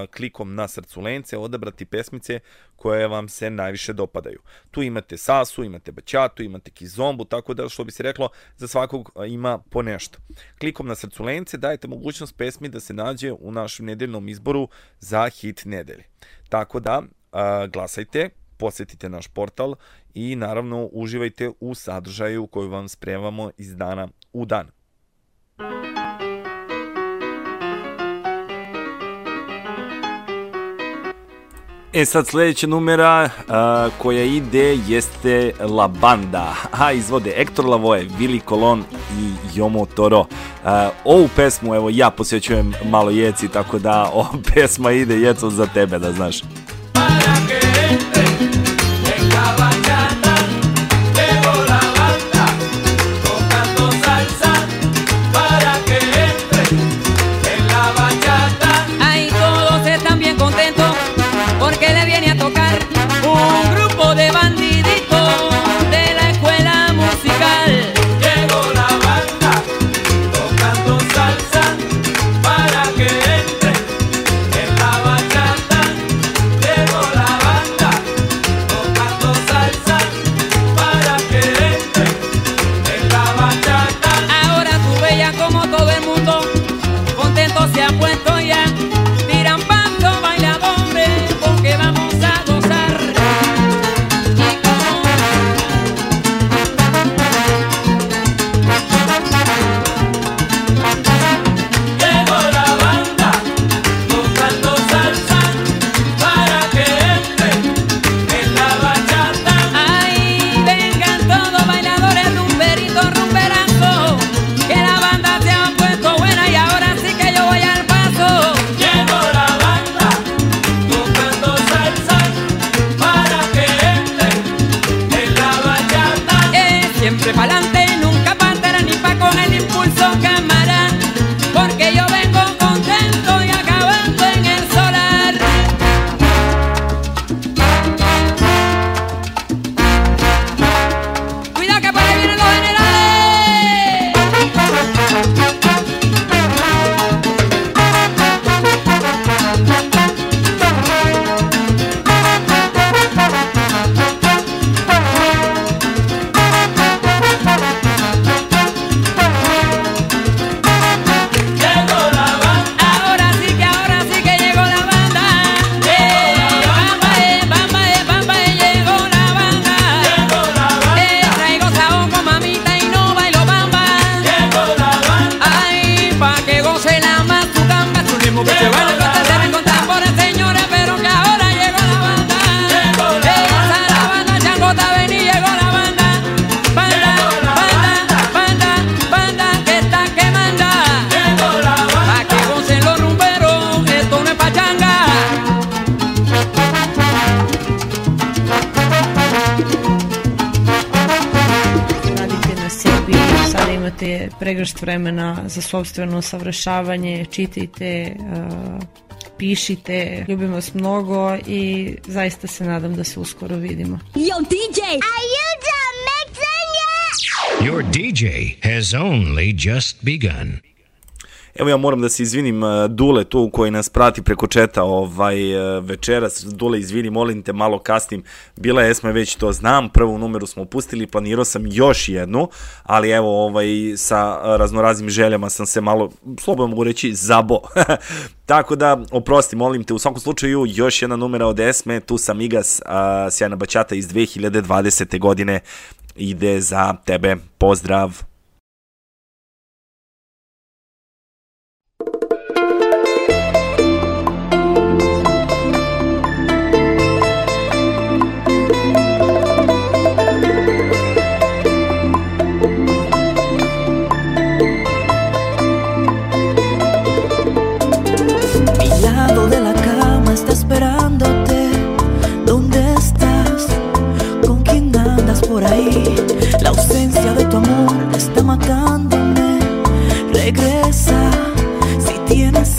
klikom na srcu lence odabrati pesmice koje vam se najviše dopadaju. Tu imate Sasu, imate Baćatu, imate Kizombu, tako da što bi se reklo za svakog e, ima po nešto. Klikom na srcu lence dajete mogućnost pesmi da se nađe u našem nedeljnom izboru za hit nedelje. Tako da glasajte, posetite naš portal i naravno uživajte u sadržaju koju vam spremamo iz dana u dan. E sad sledeća numera a, koja ide jeste La Banda, a izvode Ektor Lavoe, Vili Kolon i Jomo Toro. A, ovu pesmu evo ja posvećujem malo Jeci, tako da ova pesma ide Jeco za tebe da znaš. gente. Za sobstveno usavršavanje, čitajte, uh, pišite, ljubim vas mnogo i zaista se nadam da se uskoro vidimo. Yo, DJ! Are you done mixing yet? Your DJ has only just begun. Evo ja moram da se izvinim uh, Dule tu koji nas prati preko četa ovaj uh, večeras. Dule izvini, molim te malo kasnim. Bila je Esma već to znam, prvu numeru smo pustili, planirao sam još jednu, ali evo ovaj sa raznoraznim željama sam se malo slobodno mogu reći zabo. Tako da oprosti, molim te, u svakom slučaju još jedna numera od Esme, tu sam Igas, uh, sjajna bačata iz 2020. godine ide za tebe. Pozdrav!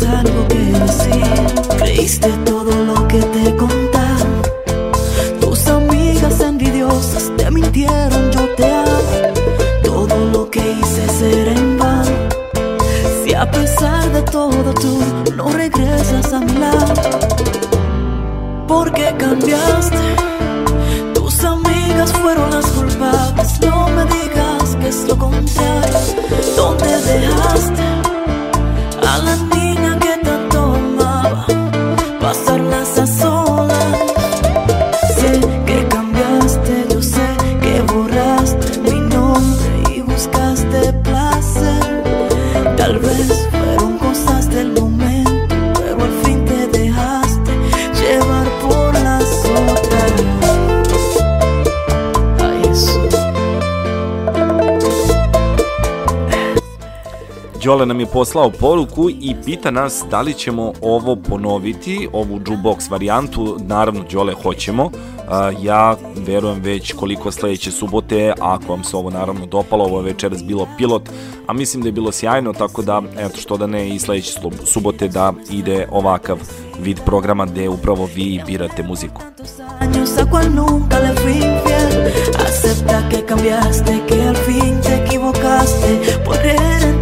algo que decir. Creíste todo lo que te contaron. Tus amigas envidiosas te mintieron, yo te amo. Todo lo que hice será en vano. Si a pesar de todo tú no regresas a mi lado, porque cambiaste. Tus amigas fueron las culpables. No me digas que es lo contrario. ¿Dónde dejaste? Đole nam je poslao poruku i pita nas da li ćemo ovo ponoviti, ovu jukebox varijantu. Naravno, Đole, hoćemo. Ja verujem već koliko sledeće subote, ako vam se ovo naravno dopalo, ovo je večeras bilo pilot, a mislim da je bilo sjajno, tako da, eto što da ne, i sledeće subote da ide ovakav vid programa gde upravo vi birate muziku. Acepta que cambiaste, que al fin te equivocaste. Por tus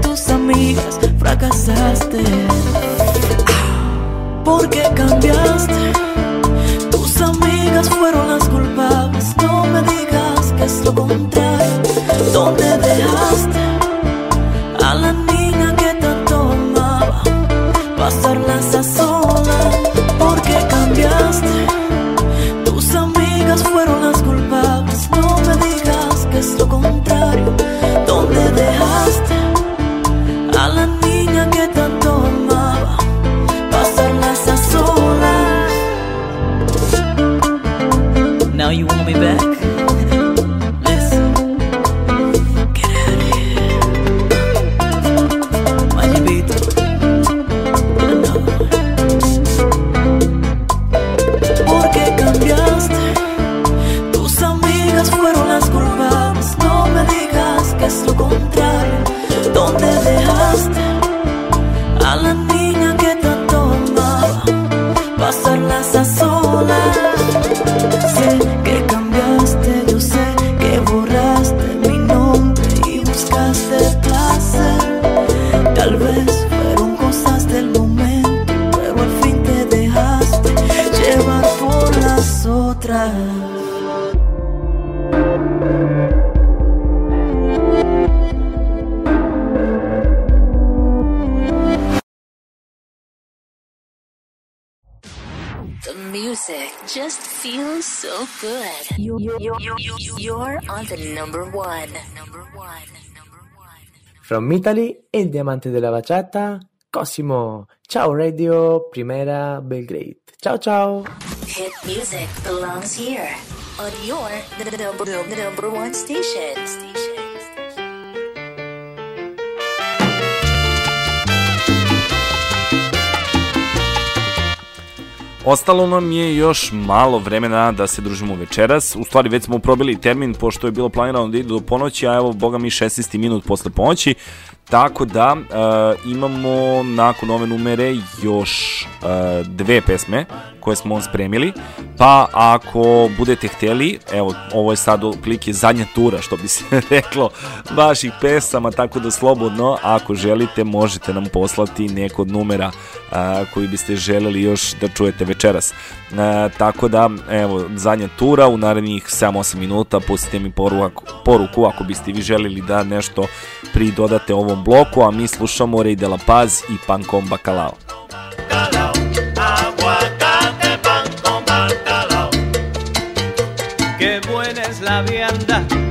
amigas, fracasaste. ¿Por qué cambiaste? Tus amigas fueron las culpables. No me digas que es lo contrario. ¿Dónde From Italy, il diamante della baciata, Cosimo. Ciao Radio Primera Belgrade. Ciao ciao. Hit music belongs here on your number, number one station. Ostalo nam je još malo vremena da se družimo večeras. U stvari već smo probili termin pošto je bilo planirano da ide do ponoći, a evo boga mi 16. minut posle ponoći. Tako da e, imamo nakon ove numere još e, dve pesme koje smo on spremili. Pa ako budete hteli, evo ovo je sad otprilike zadnja tura što bi se reklo vaših pesama, tako da slobodno ako želite možete nam poslati neko od numera a, koji biste želeli još da čujete večeras. A, tako da, evo, zadnja tura u narednih 7-8 minuta, pustite mi poruku, poruku ako biste vi želeli da nešto pridodate ovom bloku, a mi slušamo Rey de la Paz i Pancom Bacalao. Aguacate, pan con bacalao. Qué buena es la vianda,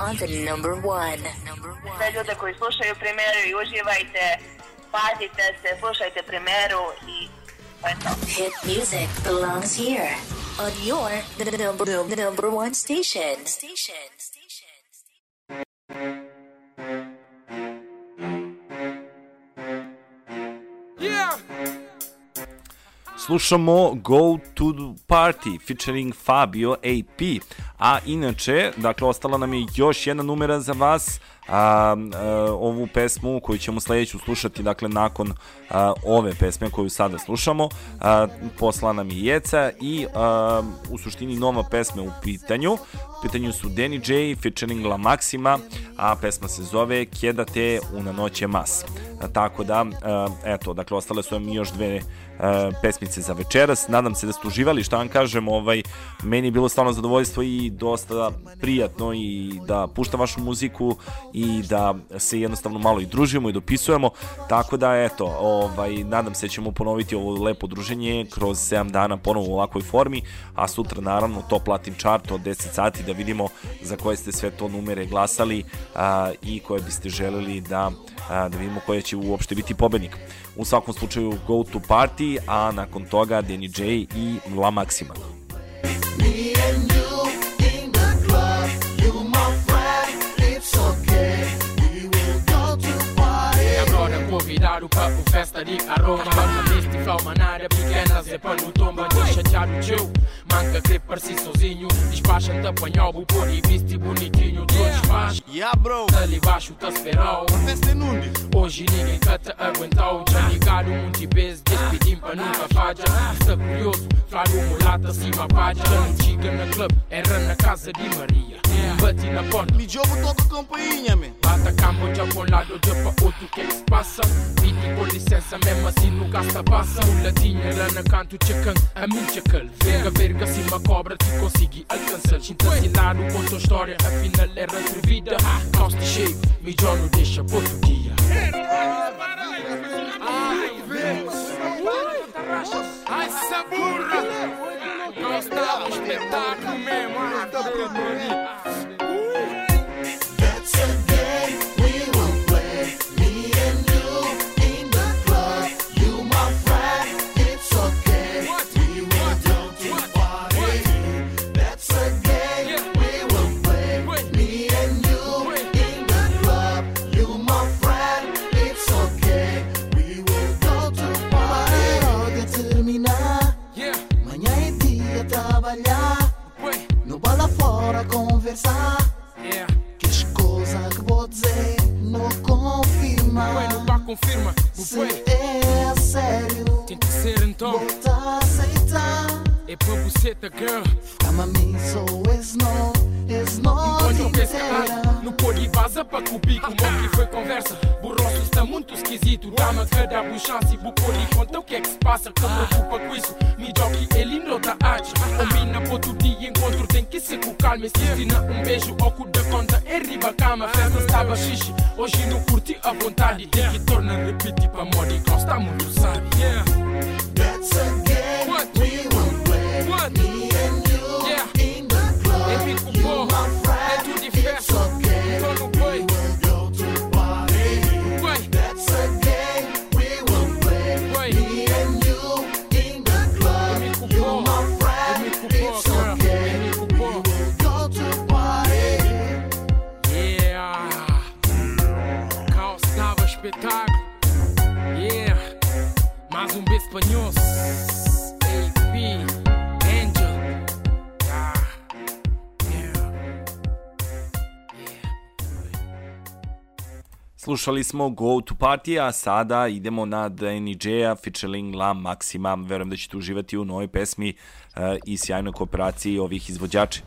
on the number one. Sve ljude koji slušaju primeru i uživajte, pazite se, slušajte primeru i to je to. Hit music belongs here on your the, number number one station. Slušamo Go to the Party featuring Fabio AP. A inače, dakle, ostala nam je još jedna numera za vas. A, a, ovu pesmu koju ćemo sledeću slušati, dakle, nakon a, ove pesme koju sada slušamo, a, posla nam je Jeca i a, u suštini nova pesma u pitanju. U pitanju su Danny J featuring La Maxima, a pesma se zove Quédate una noche más. A, tako da, a, eto, dakle, ostale su nam još dve a, pesmice za večeras. Nadam se da ste uživali, šta vam kažem, ovaj, meni je bilo stvarno zadovoljstvo i dosta prijatno i da puštam vašu muziku i da se jednostavno malo i družimo i dopisujemo, tako da eto, ovaj, nadam se da ćemo ponoviti ovo lepo druženje kroz 7 dana ponovo u ovakvoj formi, a sutra naravno top Latin chart od 10 sati da vidimo za koje ste sve to numere glasali a, i koje biste želeli da, a, da vidimo koje će uopšte biti pobednik. U svakom slučaju Go to Party, a nakon toga Danny J i La Maxima. Me and you para o festa de aroma. Banda list e flow, manada pequena, zepa no tomba Deixa chateado teu, manca que parece sozinho. Despacha-te apanhar o pôr e viste bonitinho. Todos faz, yeah bro. Ali baixo te esperou nundi Hoje ninguém te aguentou. Já ligado muitas vezes, despedim para nunca falha Está curioso, flago mulata acima pádia Não chega na club, era na casa de Maria. Bati na porta, me jogo toca campainha, man. Bata Camboja para um lado, de para outro, o que é que se passa? Pedi com licença, mesmo assim no gasta passa O latinha lá na canto, tchacan, a mim tchacal Verga, verga, uma cobra, te consegui alcançar Sinta assinado, conta a história, afinal era atrevida Costa cheio, mijó não deixa para outro dia Ai, essa burra! Gostava do espetáculo mesmo fora conversar. Que as coisas que vou dizer não confirma. Ué, não pá, confirma, Se é sério, Tem que ser então vou te aceitar. É para buceta, girl. Kama mim sou esse não, esse não Enquanto no pôr e vaza para cobrir Como que foi conversa Borroso está muito esquisito Dá-me que dá bu chance Bu pôr e conta o que é que se passa Que preocupa com isso Me jogue ele não tá arte Combina para outro dia encontro Tem que ser com calma Se ensina um beijo ao cu da conta É riba cama Festa estava xixi Hoje não curti a vontade Tem que tornar repetir para moda gosta muito sabe Yeah That's a game. We espetáculo. Yeah. Mais um beijo espanhol. AP Angel. Ah Slušali smo Go to Party, a sada idemo na Danny J-a featuring La Maxima. Verujem da ćete uživati u novoj pesmi uh, i sjajnoj kooperaciji ovih izvođača.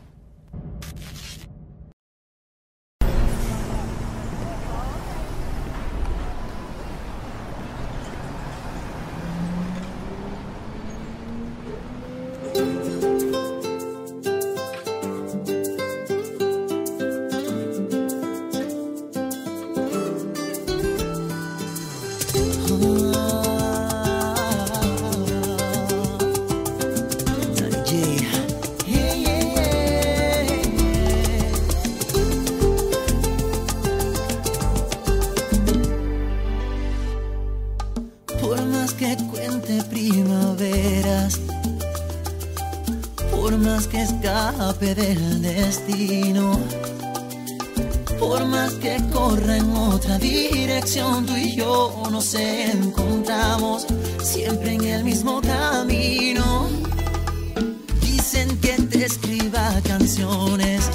del destino. Por más que corra en otra dirección, tú y yo nos encontramos siempre en el mismo camino. Dicen que te escriba canciones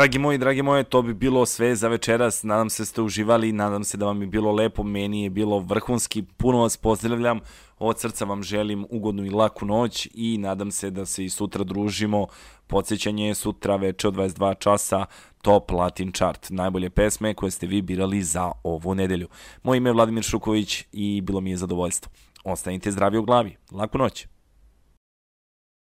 Dragi moji, dragi moje, to bi bilo sve za večeras. Nadam se da ste uživali, nadam se da vam je bilo lepo. Meni je bilo vrhunski. Puno vas pozdravljam. Od srca vam želim ugodnu i laku noć i nadam se da se i sutra družimo. Podsećanje je sutra veče od 22 časa Top Latin Chart. Najbolje pesme koje ste vi birali za ovu nedelju. Moje ime je Vladimir Šuković i bilo mi je zadovoljstvo. Ostanite zdravi u glavi. Laku noć!